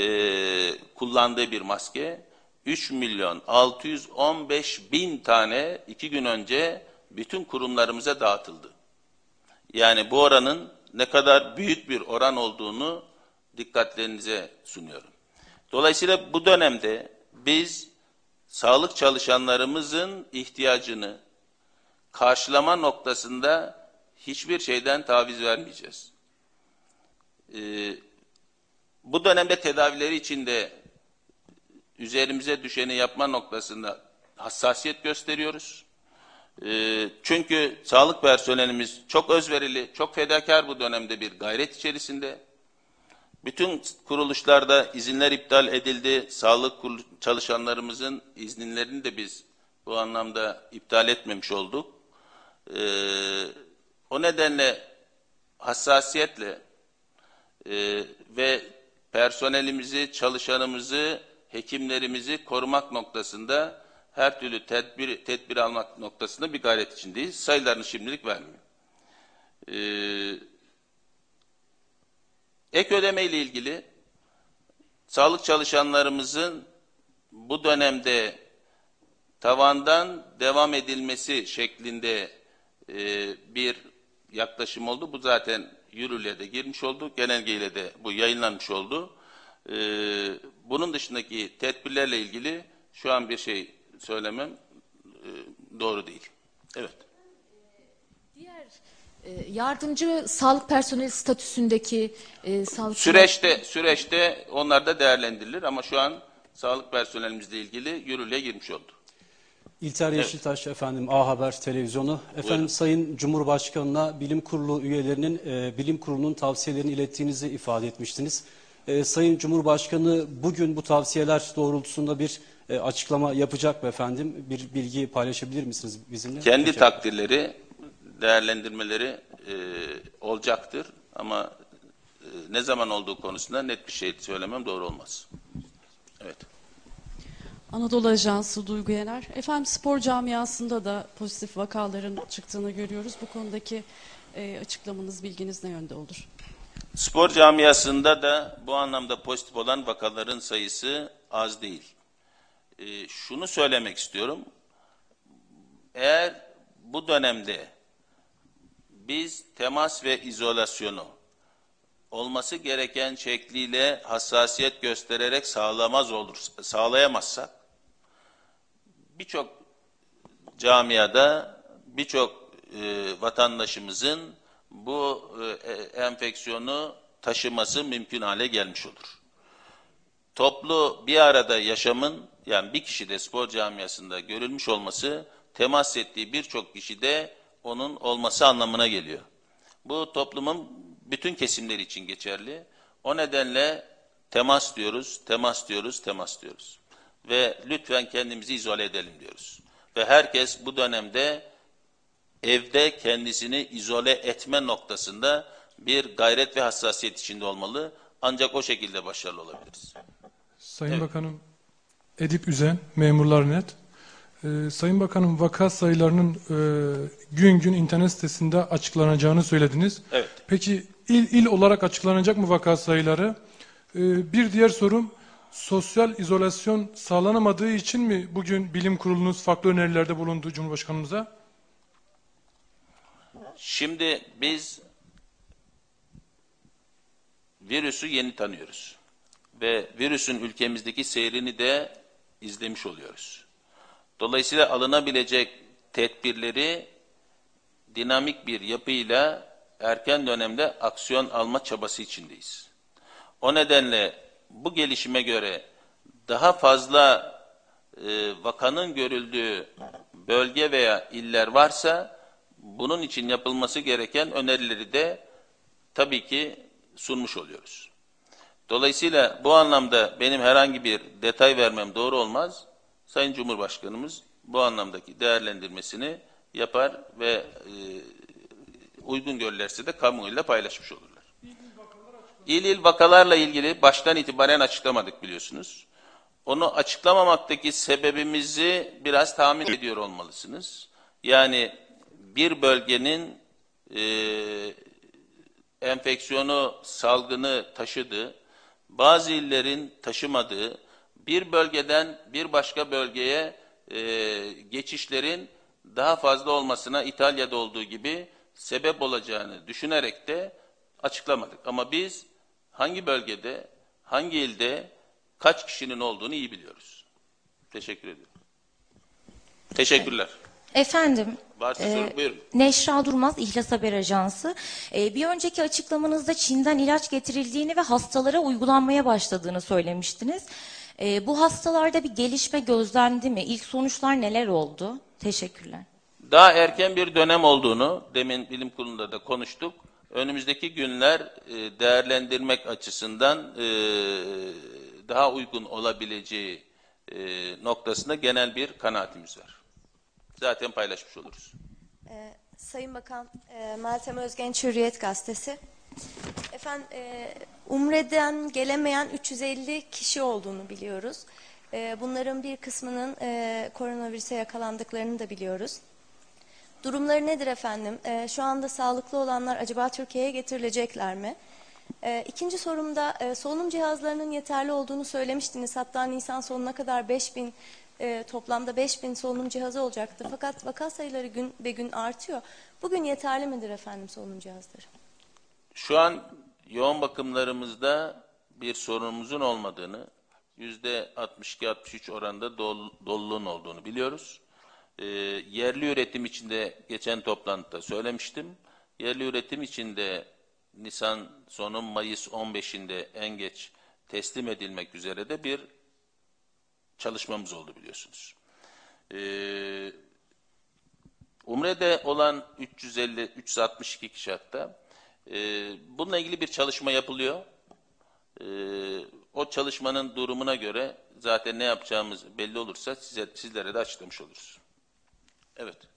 kullandığı bir maske 3 milyon 615 bin tane iki gün önce bütün kurumlarımıza dağıtıldı. Yani bu oranın ne kadar büyük bir oran olduğunu dikkatlerinize sunuyorum. Dolayısıyla bu dönemde biz sağlık çalışanlarımızın ihtiyacını karşılama noktasında hiçbir şeyden taviz vermeyeceğiz. Ee, bu dönemde tedavileri içinde üzerimize düşeni yapma noktasında hassasiyet gösteriyoruz. Ee, çünkü sağlık personelimiz çok özverili, çok fedakar bu dönemde bir gayret içerisinde. Bütün kuruluşlarda izinler iptal edildi. Sağlık çalışanlarımızın izinlerini de biz bu anlamda iptal etmemiş olduk. Ee, o nedenle hassasiyetle e, ve personelimizi, çalışanımızı, hekimlerimizi korumak noktasında her türlü tedbir, tedbir almak noktasında bir gayret içindeyiz. Sayılarını şimdilik vermiyorum. Ee, ek ödeme ile ilgili sağlık çalışanlarımızın bu dönemde tavandan devam edilmesi şeklinde e, bir yaklaşım oldu. Bu zaten yürürlüğe de girmiş oldu. Genelgeyle de bu yayınlanmış oldu. E, bunun dışındaki tedbirlerle ilgili şu an bir şey söylemem e, doğru değil. Evet. E, Yardımcı sağlık personeli statüsündeki e, sağlık Süreçte süreçte onlar da değerlendirilir ama şu an sağlık personelimizle ilgili yürürlüğe girmiş oldu. İlter Evet. Yeşiltaş efendim A Haber televizyonu. Efendim Buyurun. Sayın Cumhurbaşkanı'na bilim kurulu üyelerinin e, bilim kurulunun tavsiyelerini ilettiğinizi ifade etmiştiniz. E, Sayın Cumhurbaşkanı bugün bu tavsiyeler doğrultusunda bir e, açıklama yapacak mı efendim? Bir bilgi paylaşabilir misiniz bizimle? Kendi Teşekkür- takdirleri, değerlendirmeleri e, olacaktır ama e, ne zaman olduğu konusunda net bir şey söylemem doğru olmaz. Evet. Anadolu Ajansı Duygu Yener. Efendim spor camiasında da pozitif vakaların çıktığını görüyoruz. Bu konudaki e, açıklamanız, bilginiz ne yönde olur? Spor camiasında da bu anlamda pozitif olan vakaların sayısı az değil. Ee, şunu söylemek istiyorum. Eğer bu dönemde biz temas ve izolasyonu olması gereken şekliyle hassasiyet göstererek sağlamaz olur, sağlayamazsak birçok camiada birçok e, vatandaşımızın bu e, e, enfeksiyonu taşıması mümkün hale gelmiş olur. Toplu bir arada yaşamın yani bir kişide spor camiasında görülmüş olması temas ettiği birçok kişide onun olması anlamına geliyor. Bu toplumun bütün kesimleri için geçerli. O nedenle temas diyoruz, temas diyoruz, temas diyoruz. Ve lütfen kendimizi izole edelim diyoruz. Ve herkes bu dönemde evde kendisini izole etme noktasında bir gayret ve hassasiyet içinde olmalı. Ancak o şekilde başarılı olabiliriz. Sayın Evet. Bakanım, Edip Üzen, Memurlar Net. Ee, Sayın Bakanım, vaka sayılarının e, gün gün internet sitesinde açıklanacağını söylediniz. Evet. Peki il il olarak açıklanacak mı vaka sayıları? Ee, bir diğer sorum, sosyal izolasyon sağlanamadığı için mi bugün bilim kurulunuz farklı önerilerde bulundu Cumhurbaşkanımıza? Şimdi biz virüsü yeni tanıyoruz. Ve virüsün ülkemizdeki seyrini de izlemiş oluyoruz. Dolayısıyla alınabilecek tedbirleri dinamik bir yapıyla erken dönemde aksiyon alma çabası içindeyiz. O nedenle bu gelişime göre daha fazla e, vakanın görüldüğü bölge veya iller varsa bunun için yapılması gereken önerileri de tabii ki sunmuş oluyoruz. Dolayısıyla bu anlamda benim herhangi bir detay vermem doğru olmaz. Sayın Cumhurbaşkanımız bu anlamdaki değerlendirmesini yapar ve e, uygun görürlerse de kamuoyuyla paylaşmış olurlar. İl il vakalarla ilgili baştan itibaren açıklamadık biliyorsunuz. Onu açıklamamaktaki sebebimizi biraz tahmin ediyor olmalısınız. Yani bir bölgenin e, enfeksiyonu, salgını taşıdığı, bazı illerin taşımadığı, bir bölgeden bir başka bölgeye e, geçişlerin daha fazla olmasına İtalya'da olduğu gibi sebep olacağını düşünerek de açıklamadık. Ama biz hangi bölgede, hangi ilde kaç kişinin olduğunu iyi biliyoruz. Teşekkür ediyorum. Teşekkürler. Efendim, Varsa e, soru buyurun. Neşra Durmaz, İhlas Haber Ajansı. E, bir önceki açıklamanızda Çin'den ilaç getirildiğini ve hastalara uygulanmaya başladığını söylemiştiniz. E, bu hastalarda bir gelişme gözlendi mi? İlk sonuçlar neler oldu? Teşekkürler. Daha erken bir dönem olduğunu demin bilim kurulunda da konuştuk. Önümüzdeki günler e, değerlendirmek açısından e, daha uygun olabileceği e, noktasında genel bir kanaatimiz var. Zaten paylaşmış oluruz. Ee, Sayın Bakan, e, Meltem Özgenç Hürriyet Gazetesi. Efendim, e, Umre'den gelemeyen 350 kişi olduğunu biliyoruz. E, bunların bir kısmının e, koronavirüse yakalandıklarını da biliyoruz. Durumları nedir efendim? E, şu anda sağlıklı olanlar acaba Türkiye'ye getirilecekler mi? E, ikinci sorumda e, solunum cihazlarının yeterli olduğunu söylemiştiniz. Hatta Nisan sonuna kadar 5000 e, toplamda 5000 solunum cihazı olacaktı. Fakat vaka sayıları gün be gün artıyor. Bugün yeterli midir efendim solunum cihazları? Şu an yoğun bakımlarımızda bir sorunumuzun olmadığını, yüzde 62-63 oranda dol, doluluğun olduğunu biliyoruz. Ee, yerli üretim içinde geçen toplantıda söylemiştim. Yerli üretim içinde Nisan sonu Mayıs 15'inde en geç teslim edilmek üzere de bir çalışmamız oldu biliyorsunuz. Ee, Umre'de olan 350 362 kişi hatta e, bununla ilgili bir çalışma yapılıyor. E, o çalışmanın durumuna göre zaten ne yapacağımız belli olursa size, sizlere de açıklamış oluruz. Evet.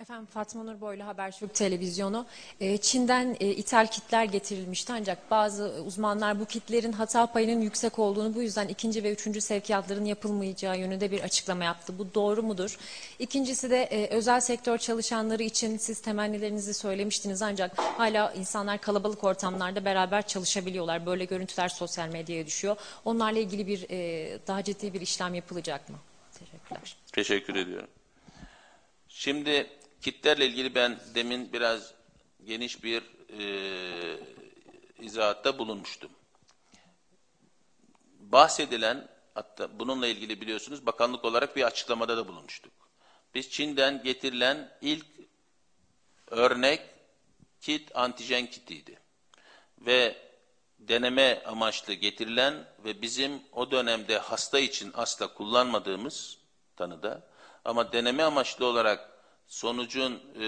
Efendim Fatma Nur Boylu Habertürk Televizyonu. Ee, Çin'den e, ithal kitler getirilmişti ancak bazı uzmanlar bu kitlerin hata payının yüksek olduğunu bu yüzden ikinci ve üçüncü sevkiyatların yapılmayacağı yönünde bir açıklama yaptı. Bu doğru mudur? İkincisi de e, özel sektör çalışanları için siz temennilerinizi söylemiştiniz ancak hala insanlar kalabalık ortamlarda beraber çalışabiliyorlar. Böyle görüntüler sosyal medyaya düşüyor. Onlarla ilgili bir e, daha ciddi bir işlem yapılacak mı? Teşekkürler. Teşekkür ediyorum. Şimdi kitlerle ilgili ben demin biraz geniş bir e, izahatta bulunmuştum. Bahsedilen, hatta bununla ilgili biliyorsunuz bakanlık olarak bir açıklamada da bulunmuştuk. Biz Çin'den getirilen ilk örnek kit antijen kitiydi. Ve deneme amaçlı getirilen ve bizim o dönemde hasta için asla kullanmadığımız tanıda ama deneme amaçlı olarak sonucun e,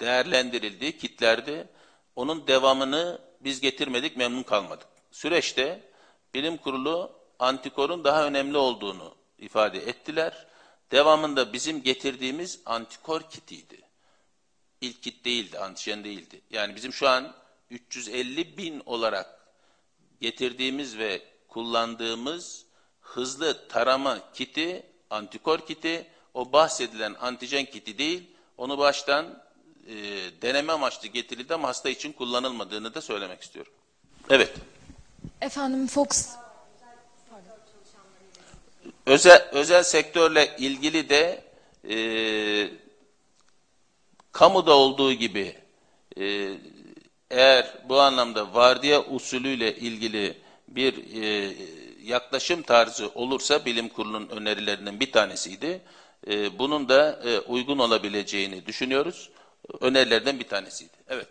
değerlendirildiği kitlerdi. Onun devamını biz getirmedik, memnun kalmadık. Süreçte bilim kurulu antikorun daha önemli olduğunu ifade ettiler. Devamında bizim getirdiğimiz antikor kitiydi. İlk kit değildi, antijen değildi. Yani bizim şu an 350 bin olarak getirdiğimiz ve kullandığımız hızlı tarama kiti, antikor kiti, o bahsedilen antijen kiti değil, onu baştan e, deneme amaçlı getirildi ama hasta için kullanılmadığını da söylemek istiyorum. Evet. Efendim Fox Özel, özel sektörle ilgili de e, kamuda olduğu gibi e, eğer bu anlamda vardiya usulüyle ilgili bir e, yaklaşım tarzı olursa bilim kurulunun önerilerinden bir tanesiydi. E, bunun da e, uygun olabileceğini düşünüyoruz. Önerilerden bir tanesiydi. Evet.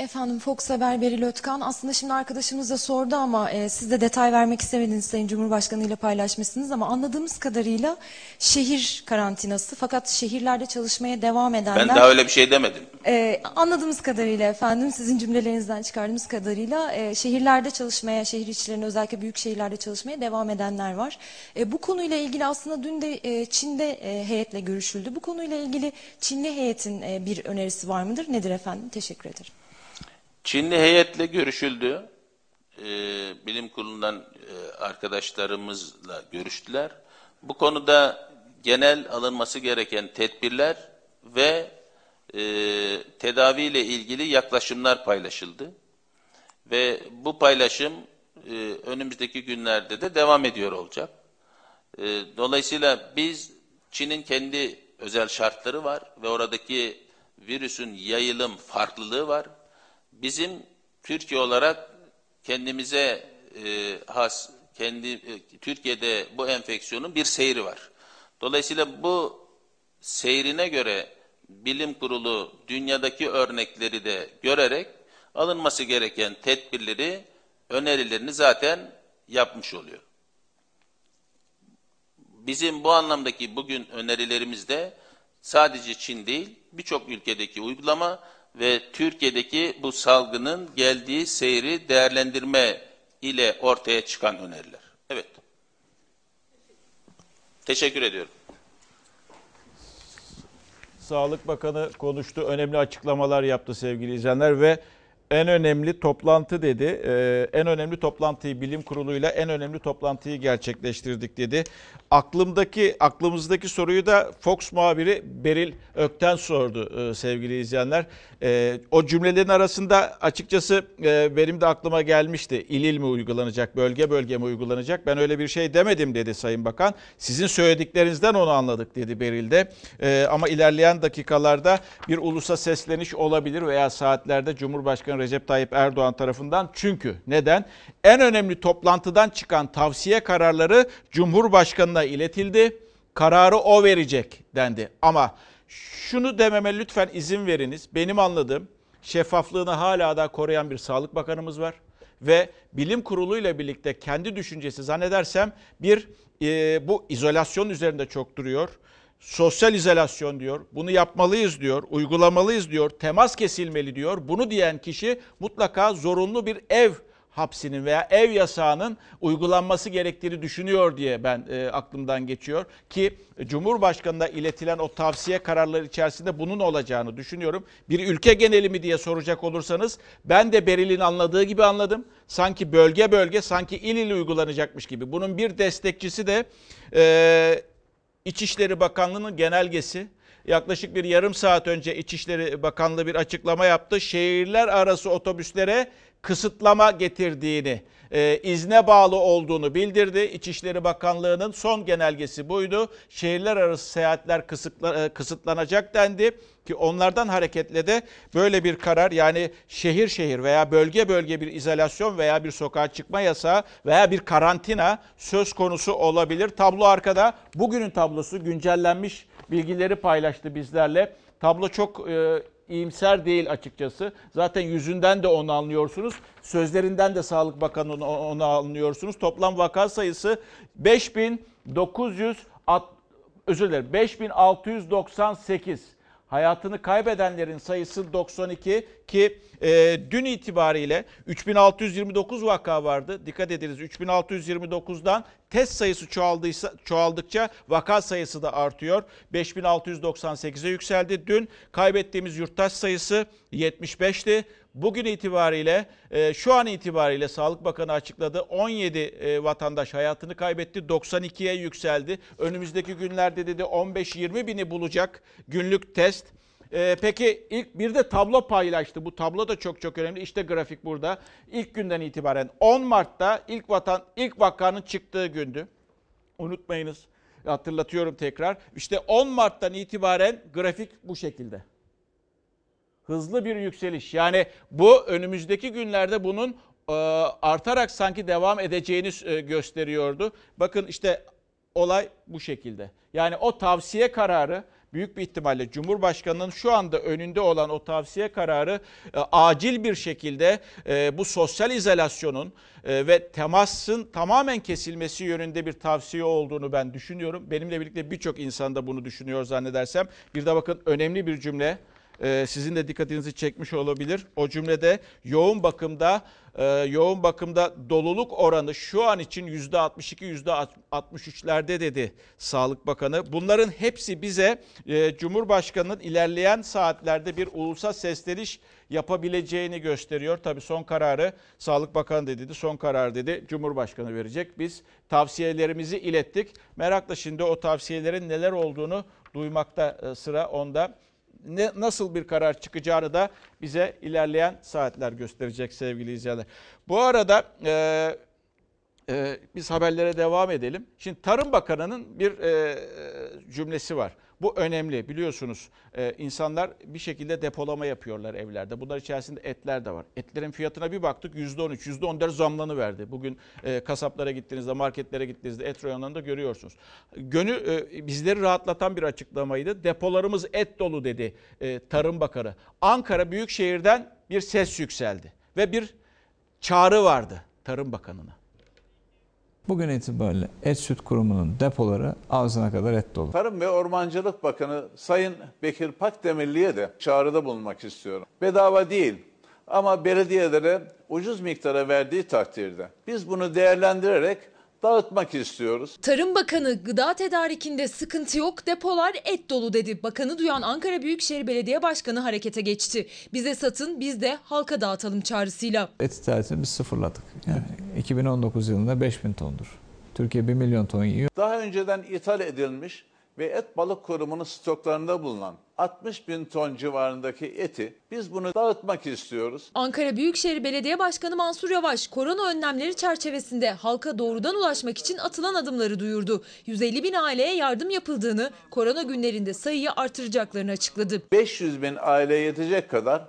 Efendim Fox Haber Beril Ötkan. Aslında şimdi arkadaşımız da sordu ama e, siz de detay vermek istemediniz Sayın Cumhurbaşkanı ile paylaşmışsınız ama anladığımız kadarıyla şehir karantinası fakat şehirlerde çalışmaya devam edenler... Ben daha öyle bir şey demedim. Ee, anladığımız kadarıyla efendim sizin cümlelerinizden çıkardığımız kadarıyla e, şehirlerde çalışmaya, şehir içlerinde özellikle büyük şehirlerde çalışmaya devam edenler var. E, bu konuyla ilgili aslında dün de e, Çin'de e, heyetle görüşüldü. Bu konuyla ilgili Çinli heyetin e, bir önerisi var mıdır? Nedir efendim? Teşekkür ederim. Çinli heyetle görüşüldü. Ee, bilim kurulundan e, arkadaşlarımızla görüştüler. Bu konuda genel alınması gereken tedbirler ve e, tedaviyle ilgili yaklaşımlar paylaşıldı. Ve bu paylaşım e, önümüzdeki günlerde de devam ediyor olacak. E, dolayısıyla biz Çin'in kendi özel şartları var ve oradaki virüsün yayılım farklılığı var. Bizim Türkiye olarak kendimize e, has, kendi e, Türkiye'de bu enfeksiyonun bir seyri var. Dolayısıyla bu seyrine göre bilim kurulu dünyadaki örnekleri de görerek alınması gereken tedbirleri, önerilerini zaten yapmış oluyor. Bizim bu anlamdaki bugün önerilerimizde sadece Çin değil, birçok ülkedeki uygulama ve Türkiye'deki bu salgının geldiği seyri değerlendirme ile ortaya çıkan öneriler. Evet. Teşekkür ediyorum. Sağlık Bakanı konuştu, önemli açıklamalar yaptı sevgili izleyenler ve en önemli toplantı dedi. Ee, en önemli toplantıyı bilim kuruluyla en önemli toplantıyı gerçekleştirdik dedi. Aklımdaki aklımızdaki soruyu da Fox muhabiri Beril Ökten sordu e, sevgili izleyenler. E, o cümlelerin arasında açıkçası e, benim de aklıma gelmişti. İl il mi uygulanacak, bölge bölge mi uygulanacak? Ben öyle bir şey demedim dedi Sayın Bakan. Sizin söylediklerinizden onu anladık dedi Beril de. E, ama ilerleyen dakikalarda bir ulusa sesleniş olabilir veya saatlerde Cumhurbaşkanı Recep Tayyip Erdoğan tarafından. Çünkü neden? En önemli toplantıdan çıkan tavsiye kararları Cumhurbaşkanı'na iletildi. Kararı o verecek dendi. Ama şunu dememe lütfen izin veriniz. Benim anladığım şeffaflığını hala da koruyan bir Sağlık Bakanımız var. Ve bilim kurulu ile birlikte kendi düşüncesi zannedersem bir e, bu izolasyon üzerinde çok duruyor sosyal izolasyon diyor. Bunu yapmalıyız diyor, uygulamalıyız diyor, temas kesilmeli diyor. Bunu diyen kişi mutlaka zorunlu bir ev hapsinin veya ev yasağının uygulanması gerektiğini düşünüyor diye ben e, aklımdan geçiyor ki Cumhurbaşkanı'na iletilen o tavsiye kararları içerisinde bunun olacağını düşünüyorum. Bir ülke geneli mi diye soracak olursanız ben de Beril'in anladığı gibi anladım. Sanki bölge bölge sanki il il uygulanacakmış gibi. Bunun bir destekçisi de e, İçişleri Bakanlığı'nın genelgesi yaklaşık bir yarım saat önce İçişleri Bakanlığı bir açıklama yaptı. Şehirler arası otobüslere kısıtlama getirdiğini, e, izne bağlı olduğunu bildirdi. İçişleri Bakanlığı'nın son genelgesi buydu. Şehirler arası seyahatler kısıtla, e, kısıtlanacak dendi ki onlardan hareketle de böyle bir karar yani şehir şehir veya bölge bölge bir izolasyon veya bir sokağa çıkma yasağı veya bir karantina söz konusu olabilir. Tablo arkada. Bugünün tablosu güncellenmiş bilgileri paylaştı bizlerle. Tablo çok e, iyimser değil açıkçası. Zaten yüzünden de onu anlıyorsunuz. Sözlerinden de Sağlık Bakanı onu anlıyorsunuz. Toplam vaka sayısı 5900 özür dilerim 5698. Hayatını kaybedenlerin sayısı 92 ki e, dün itibariyle 3629 vaka vardı. Dikkat ediniz 3629'dan test sayısı çoğaldıysa, çoğaldıkça vaka sayısı da artıyor. 5698'e yükseldi. Dün kaybettiğimiz yurttaş sayısı 75'ti. Bugün itibariyle e, şu an itibariyle Sağlık Bakanı açıkladı 17 e, vatandaş hayatını kaybetti 92'ye yükseldi. Önümüzdeki günlerde dedi 15-20 bini bulacak günlük test. E, peki ilk bir de tablo paylaştı. Bu tablo da çok çok önemli. İşte grafik burada. İlk günden itibaren 10 Mart'ta ilk vatan ilk vakanın çıktığı gündü. Unutmayınız. Hatırlatıyorum tekrar. İşte 10 Mart'tan itibaren grafik bu şekilde hızlı bir yükseliş. Yani bu önümüzdeki günlerde bunun e, artarak sanki devam edeceğini e, gösteriyordu. Bakın işte olay bu şekilde. Yani o tavsiye kararı büyük bir ihtimalle Cumhurbaşkanı'nın şu anda önünde olan o tavsiye kararı e, acil bir şekilde bu sosyal izolasyonun ve temasın tamamen kesilmesi yönünde bir tavsiye olduğunu ben düşünüyorum. Benimle birlikte birçok insan da bunu düşünüyor zannedersem. Bir de bakın önemli bir cümle sizin de dikkatinizi çekmiş olabilir. O cümlede yoğun bakımda e, yoğun bakımda doluluk oranı şu an için %62 %63'lerde dedi Sağlık Bakanı. Bunların hepsi bize e, Cumhurbaşkanı'nın ilerleyen saatlerde bir ulusal sesleniş yapabileceğini gösteriyor. Tabii son kararı Sağlık Bakanı dedi, son karar dedi Cumhurbaşkanı verecek. Biz tavsiyelerimizi ilettik. Merakla şimdi o tavsiyelerin neler olduğunu duymakta e, sıra onda ne, nasıl bir karar çıkacağını da bize ilerleyen saatler gösterecek sevgili izleyenler. Bu arada e, e, biz haberlere devam edelim. Şimdi Tarım Bakanı'nın bir e, cümlesi var. Bu önemli biliyorsunuz e, insanlar bir şekilde depolama yapıyorlar evlerde. Bunlar içerisinde etler de var. Etlerin fiyatına bir baktık %13, %14 zamlanı verdi. Bugün e, kasaplara gittiğinizde, marketlere gittiğinizde et reyonlarında görüyorsunuz. Gönü e, bizleri rahatlatan bir açıklamaydı. Depolarımız et dolu dedi e, Tarım Bakanı. Ankara Büyükşehir'den bir ses yükseldi ve bir çağrı vardı Tarım Bakanı'na. Bugün itibariyle Et Süt Kurumu'nun depoları ağzına kadar et dolu. Tarım ve Ormancılık Bakanı Sayın Bekir Pakdemirli'ye de çağrıda bulunmak istiyorum. Bedava değil ama belediyelere ucuz miktara verdiği takdirde biz bunu değerlendirerek dağıtmak istiyoruz. Tarım Bakanı gıda tedarikinde sıkıntı yok depolar et dolu dedi. Bakanı duyan Ankara Büyükşehir Belediye Başkanı harekete geçti. Bize satın biz de halka dağıtalım çağrısıyla. Et ithalatını biz sıfırladık. Yani 2019 yılında 5000 tondur. Türkiye 1 milyon ton yiyor. Daha önceden ithal edilmiş ve et balık kurumunun stoklarında bulunan 60 bin ton civarındaki eti biz bunu dağıtmak istiyoruz. Ankara Büyükşehir Belediye Başkanı Mansur Yavaş korona önlemleri çerçevesinde halka doğrudan ulaşmak için atılan adımları duyurdu. 150 bin aileye yardım yapıldığını, korona günlerinde sayıyı artıracaklarını açıkladı. 500 bin aileye yetecek kadar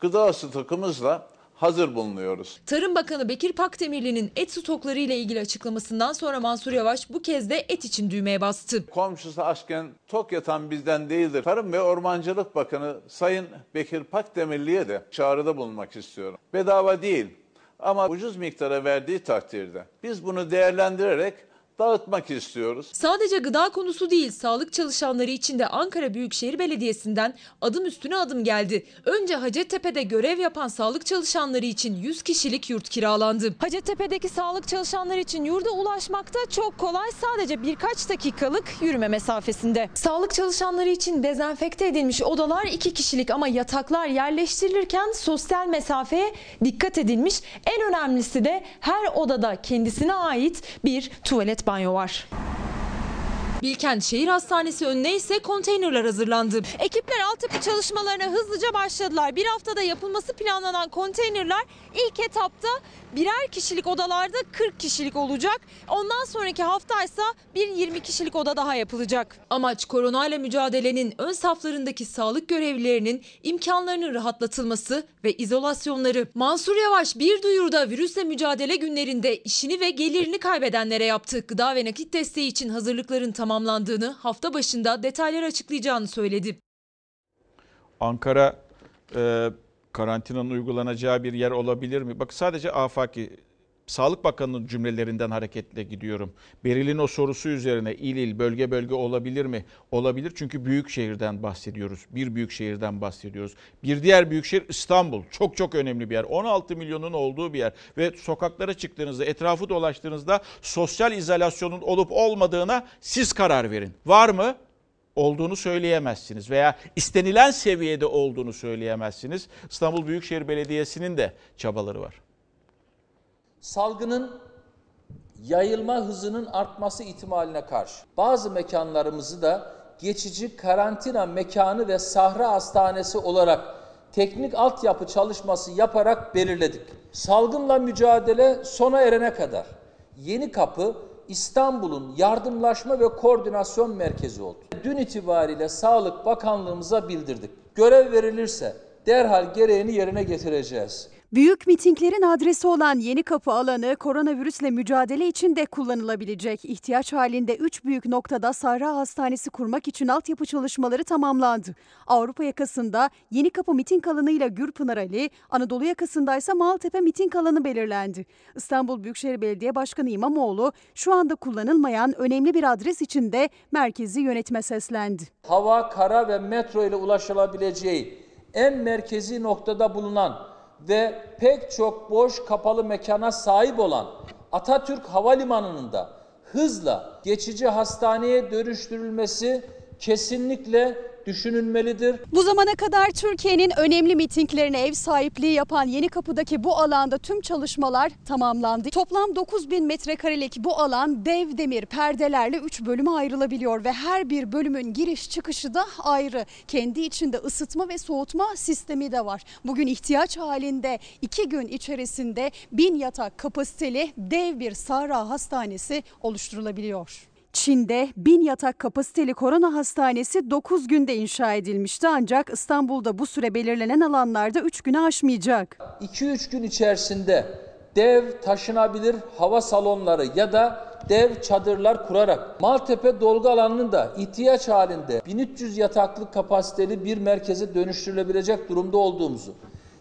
gıda stokımızla hazır bulunuyoruz. Tarım Bakanı Bekir Pakdemirli'nin et stokları ile ilgili açıklamasından sonra Mansur Yavaş bu kez de et için düğmeye bastı. Komşusu açken tok yatan bizden değildir. Tarım ve Ormancılık Bakanı Sayın Bekir Pakdemirli'ye de çağrıda bulunmak istiyorum. Bedava değil ama ucuz miktara verdiği takdirde biz bunu değerlendirerek dağıtmak istiyoruz. Sadece gıda konusu değil, sağlık çalışanları için de Ankara Büyükşehir Belediyesi'nden adım üstüne adım geldi. Önce Hacettepe'de görev yapan sağlık çalışanları için 100 kişilik yurt kiralandı. Hacettepe'deki sağlık çalışanları için yurda ulaşmakta çok kolay. Sadece birkaç dakikalık yürüme mesafesinde. Sağlık çalışanları için dezenfekte edilmiş odalar 2 kişilik ama yataklar yerleştirilirken sosyal mesafeye dikkat edilmiş. En önemlisi de her odada kendisine ait bir tuvalet Espanhol, eu acho. Bilkent Şehir Hastanesi önüne ise konteynerler hazırlandı. Ekipler altyapı çalışmalarına hızlıca başladılar. Bir haftada yapılması planlanan konteynerler ilk etapta birer kişilik odalarda 40 kişilik olacak. Ondan sonraki haftaysa bir 20 kişilik oda daha yapılacak. Amaç koronayla mücadelenin ön saflarındaki sağlık görevlilerinin imkanlarının rahatlatılması ve izolasyonları. Mansur Yavaş bir duyuruda virüsle mücadele günlerinde işini ve gelirini kaybedenlere yaptı. Gıda ve nakit desteği için hazırlıkların tamamlandığını hafta başında detayları açıklayacağını söyledi. Ankara e, karantinanın uygulanacağı bir yer olabilir mi? Bak sadece afaki Sağlık Bakanı'nın cümlelerinden hareketle gidiyorum. Beril'in o sorusu üzerine il il, bölge bölge olabilir mi? Olabilir çünkü büyük şehirden bahsediyoruz. Bir büyük şehirden bahsediyoruz. Bir diğer büyük şehir İstanbul. Çok çok önemli bir yer. 16 milyonun olduğu bir yer. Ve sokaklara çıktığınızda, etrafı dolaştığınızda sosyal izolasyonun olup olmadığına siz karar verin. Var mı? olduğunu söyleyemezsiniz veya istenilen seviyede olduğunu söyleyemezsiniz. İstanbul Büyükşehir Belediyesi'nin de çabaları var. Salgının yayılma hızının artması ihtimaline karşı bazı mekanlarımızı da geçici karantina mekanı ve sahra hastanesi olarak teknik altyapı çalışması yaparak belirledik. Salgınla mücadele sona erene kadar Yeni Kapı İstanbul'un yardımlaşma ve koordinasyon merkezi oldu. Dün itibariyle Sağlık Bakanlığımıza bildirdik. Görev verilirse derhal gereğini yerine getireceğiz. Büyük mitinglerin adresi olan Yeni Kapı alanı koronavirüsle mücadele için de kullanılabilecek. İhtiyaç halinde 3 büyük noktada Sahra Hastanesi kurmak için altyapı çalışmaları tamamlandı. Avrupa yakasında Yeni Kapı miting alanıyla Gürpınar Ali, Anadolu yakasında ise Maltepe miting alanı belirlendi. İstanbul Büyükşehir Belediye Başkanı İmamoğlu şu anda kullanılmayan önemli bir adres için de merkezi yönetime seslendi. Hava, kara ve metro ile ulaşılabileceği en merkezi noktada bulunan ve pek çok boş kapalı mekana sahip olan Atatürk Havalimanı'nın da hızla geçici hastaneye dönüştürülmesi kesinlikle düşünülmelidir. Bu zamana kadar Türkiye'nin önemli mitinglerine ev sahipliği yapan Yeni Kapı'daki bu alanda tüm çalışmalar tamamlandı. Toplam 9000 metrekarelik bu alan dev demir perdelerle 3 bölüme ayrılabiliyor ve her bir bölümün giriş çıkışı da ayrı. Kendi içinde ısıtma ve soğutma sistemi de var. Bugün ihtiyaç halinde 2 gün içerisinde 1000 yatak kapasiteli dev bir Sahra Hastanesi oluşturulabiliyor. Çin'de 1000 yatak kapasiteli korona hastanesi 9 günde inşa edilmişti ancak İstanbul'da bu süre belirlenen alanlarda 3 güne aşmayacak. 2-3 gün içerisinde dev taşınabilir hava salonları ya da dev çadırlar kurarak Maltepe dolgu alanının da ihtiyaç halinde 1300 yataklı kapasiteli bir merkeze dönüştürülebilecek durumda olduğumuzu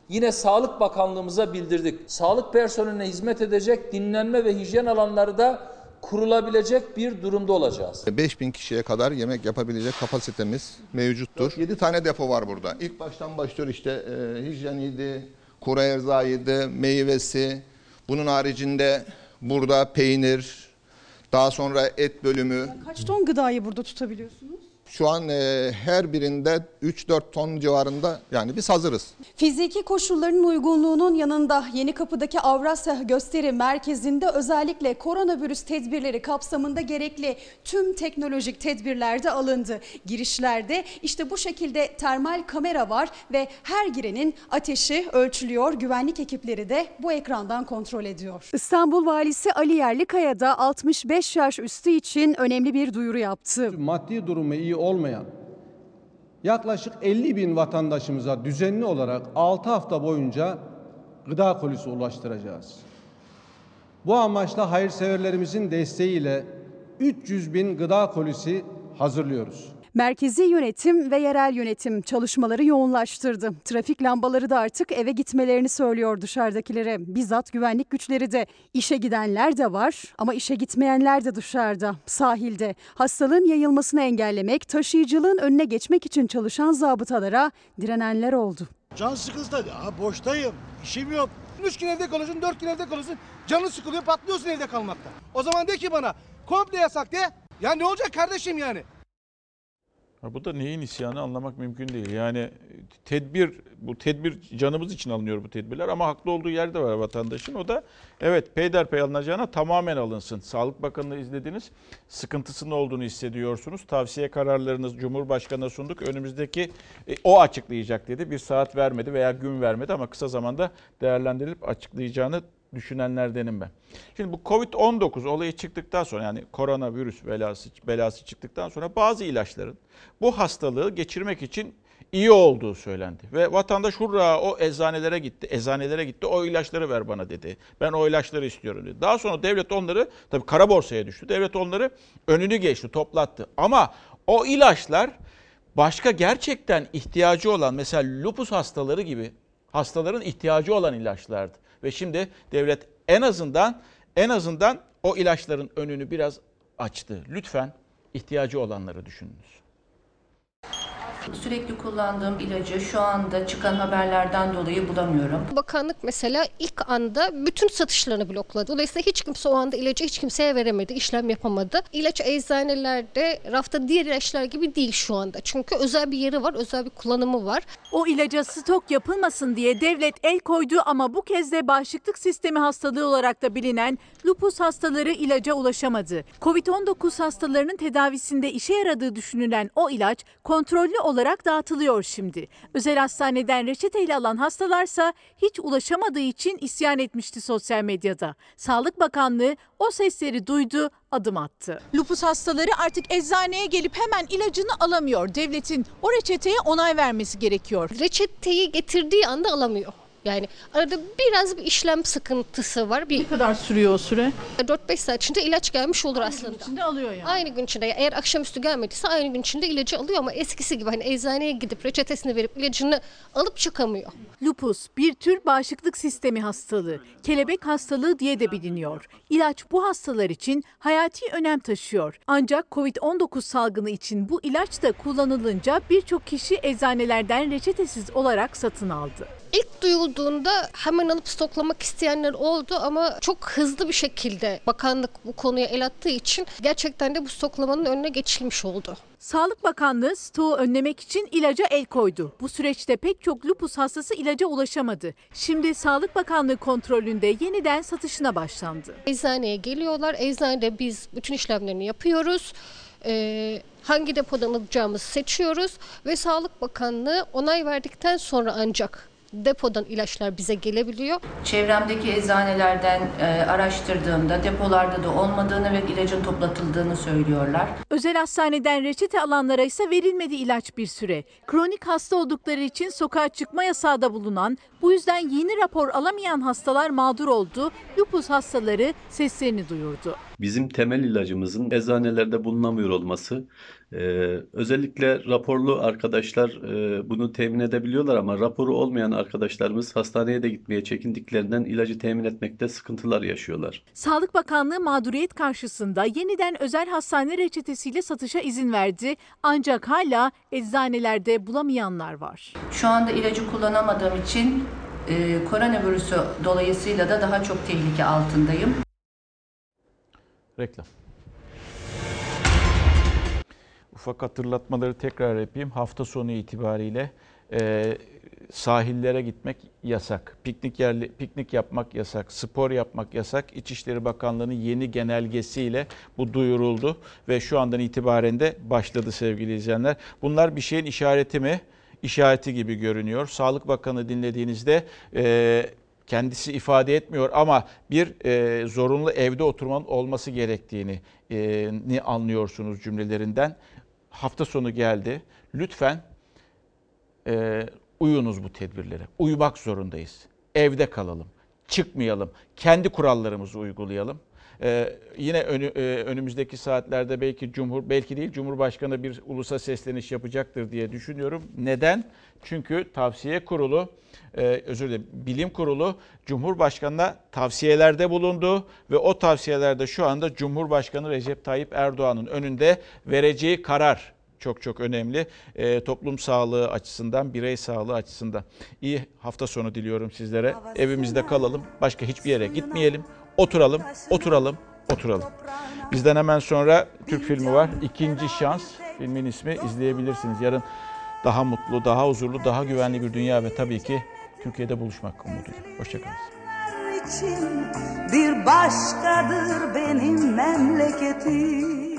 yine Sağlık Bakanlığımıza bildirdik. Sağlık personeline hizmet edecek dinlenme ve hijyen alanları da kurulabilecek bir durumda olacağız. 5000 kişiye kadar yemek yapabilecek kapasitemiz mevcuttur. 7 tane depo var burada. İlk baştan başlıyor işte e, hijyeniydi, kuru erzağıydı, meyvesi. Bunun haricinde burada peynir, daha sonra et bölümü. Kaç ton gıdayı burada tutabiliyorsunuz? Şu an e, her birinde 3-4 ton civarında yani biz hazırız. Fiziki koşulların uygunluğunun yanında Yeni Kapı'daki Avrasya Gösteri Merkezi'nde özellikle koronavirüs tedbirleri kapsamında gerekli tüm teknolojik tedbirler de alındı. Girişlerde işte bu şekilde termal kamera var ve her girenin ateşi ölçülüyor. Güvenlik ekipleri de bu ekrandan kontrol ediyor. İstanbul Valisi Ali Yerlikaya da 65 yaş üstü için önemli bir duyuru yaptı. Maddi durumu iyi olmayan yaklaşık 50 bin vatandaşımıza düzenli olarak 6 hafta boyunca gıda kolisi ulaştıracağız. Bu amaçla hayırseverlerimizin desteğiyle 300 bin gıda kolisi hazırlıyoruz. Merkezi yönetim ve yerel yönetim çalışmaları yoğunlaştırdı. Trafik lambaları da artık eve gitmelerini söylüyor dışarıdakilere. Bizzat güvenlik güçleri de işe gidenler de var ama işe gitmeyenler de dışarıda, sahilde. Hastalığın yayılmasını engellemek, taşıyıcılığın önüne geçmek için çalışan zabıtalara direnenler oldu. Can sıkıntısı tabii. Aa, boştayım, işim yok. Üç gün evde kalırsın, dört gün evde kalırsın. Canın sıkılıyor, patlıyorsun evde kalmakta. O zaman de ki bana, komple yasak de. Ya ne olacak kardeşim yani? Bu da neyin isyanı anlamak mümkün değil. Yani tedbir, bu tedbir canımız için alınıyor bu tedbirler ama haklı olduğu yerde var vatandaşın. O da evet peyderpey alınacağına tamamen alınsın. Sağlık Bakanı'nı izlediniz. Sıkıntısının olduğunu hissediyorsunuz. Tavsiye kararlarınız Cumhurbaşkanı'na sunduk. Önümüzdeki e, o açıklayacak dedi. Bir saat vermedi veya gün vermedi ama kısa zamanda değerlendirilip açıklayacağını düşünenlerdenim ben. Şimdi bu Covid-19 olayı çıktıktan sonra yani koronavirüs belası, belası çıktıktan sonra bazı ilaçların bu hastalığı geçirmek için iyi olduğu söylendi. Ve vatandaş hurra o eczanelere gitti, eczanelere gitti o ilaçları ver bana dedi. Ben o ilaçları istiyorum dedi. Daha sonra devlet onları tabii kara borsaya düştü. Devlet onları önünü geçti, toplattı. Ama o ilaçlar başka gerçekten ihtiyacı olan mesela lupus hastaları gibi hastaların ihtiyacı olan ilaçlardı. Ve şimdi devlet En azından en azından o ilaçların önünü biraz açtı. Lütfen ihtiyacı olanları düşününüz. Sürekli kullandığım ilacı şu anda çıkan haberlerden dolayı bulamıyorum. Bakanlık mesela ilk anda bütün satışlarını blokladı. Dolayısıyla hiç kimse o anda ilacı hiç kimseye veremedi, işlem yapamadı. İlaç eczanelerde rafta diğer ilaçlar gibi değil şu anda. Çünkü özel bir yeri var, özel bir kullanımı var. O ilaca stok yapılmasın diye devlet el koydu ama bu kez de bağışıklık sistemi hastalığı olarak da bilinen lupus hastaları ilaca ulaşamadı. Covid-19 hastalarının tedavisinde işe yaradığı düşünülen o ilaç kontrollü olarak dağıtılıyor şimdi. Özel hastaneden reçeteyle alan hastalarsa hiç ulaşamadığı için isyan etmişti sosyal medyada. Sağlık Bakanlığı o sesleri duydu, adım attı. Lupus hastaları artık eczaneye gelip hemen ilacını alamıyor. Devletin o reçeteye onay vermesi gerekiyor. Reçeteyi getirdiği anda alamıyor. Yani arada biraz bir işlem sıkıntısı var. Bir, Ne kadar sürüyor o süre? 4-5 saat içinde ilaç gelmiş olur aslında. Gün içinde alıyor yani. Aynı gün içinde eğer akşamüstü gelmediyse aynı gün içinde ilacı alıyor ama eskisi gibi hani eczaneye gidip reçetesini verip ilacını alıp çıkamıyor. Lupus bir tür bağışıklık sistemi hastalığı, kelebek hastalığı diye de biliniyor. İlaç bu hastalar için hayati önem taşıyor. Ancak Covid-19 salgını için bu ilaç da kullanılınca birçok kişi eczanelerden reçetesiz olarak satın aldı. İlk duyulduğunda hemen alıp stoklamak isteyenler oldu ama çok hızlı bir şekilde bakanlık bu konuya el attığı için gerçekten de bu stoklamanın önüne geçilmiş oldu. Sağlık Bakanlığı stoğu önlemek için ilaca el koydu. Bu süreçte pek çok lupus hastası ilaca ulaşamadı. Şimdi Sağlık Bakanlığı kontrolünde yeniden satışına başlandı. Eczaneye geliyorlar. Eczanede biz bütün işlemlerini yapıyoruz. Ee, hangi depodan alacağımızı seçiyoruz ve Sağlık Bakanlığı onay verdikten sonra ancak depodan ilaçlar bize gelebiliyor. Çevremdeki eczanelerden e, araştırdığımda depolarda da olmadığını ve ilacın toplatıldığını söylüyorlar. Özel hastaneden reçete alanlara ise verilmedi ilaç bir süre. Kronik hasta oldukları için sokağa çıkma yasağı da bulunan, bu yüzden yeni rapor alamayan hastalar mağdur oldu. Lupus hastaları seslerini duyurdu. Bizim temel ilacımızın eczanelerde bulunamıyor olması, e, özellikle raporlu arkadaşlar e, bunu temin edebiliyorlar ama raporu olmayan arkadaşlarımız hastaneye de gitmeye çekindiklerinden ilacı temin etmekte sıkıntılar yaşıyorlar. Sağlık Bakanlığı mağduriyet karşısında yeniden özel hastane reçetesiyle satışa izin verdi. Ancak hala eczanelerde bulamayanlar var. Şu anda ilacı kullanamadığım için e, koronavirüsü dolayısıyla da daha çok tehlike altındayım. Reklam. Ufak hatırlatmaları tekrar yapayım. Hafta sonu itibariyle e, sahillere gitmek yasak. Piknik yerli piknik yapmak yasak. Spor yapmak yasak. İçişleri Bakanlığı'nın yeni genelgesiyle bu duyuruldu ve şu andan itibaren de başladı sevgili izleyenler. Bunlar bir şeyin işareti mi? İşareti gibi görünüyor. Sağlık Bakanı dinlediğinizde e, kendisi ifade etmiyor ama bir e, zorunlu evde oturmanın olması gerektiğini e, ni anlıyorsunuz cümlelerinden. Hafta sonu geldi. Lütfen e, uyunuz bu tedbirlere. Uyumak zorundayız. Evde kalalım. Çıkmayalım. Kendi kurallarımızı uygulayalım. Ee, yine önü, e, önümüzdeki saatlerde belki Cumhur belki değil Cumhurbaşkanı bir ulusa sesleniş yapacaktır diye düşünüyorum. Neden? Çünkü tavsiye kurulu, e, özür dilerim, bilim kurulu Cumhurbaşkanı'na tavsiyelerde bulundu ve o tavsiyelerde şu anda Cumhurbaşkanı Recep Tayyip Erdoğan'ın önünde vereceği karar çok çok önemli. E, toplum sağlığı açısından, birey sağlığı açısından. İyi hafta sonu diliyorum sizlere. Evimizde kalalım. Başka hiçbir yere gitmeyelim. Oturalım, oturalım, oturalım. Bizden hemen sonra Türk filmi var. İkinci Şans filmin ismi izleyebilirsiniz. Yarın daha mutlu, daha huzurlu, daha güvenli bir dünya ve tabii ki Türkiye'de buluşmak umuduyla. Hoşçakalın. bir başkadır benim memleketim.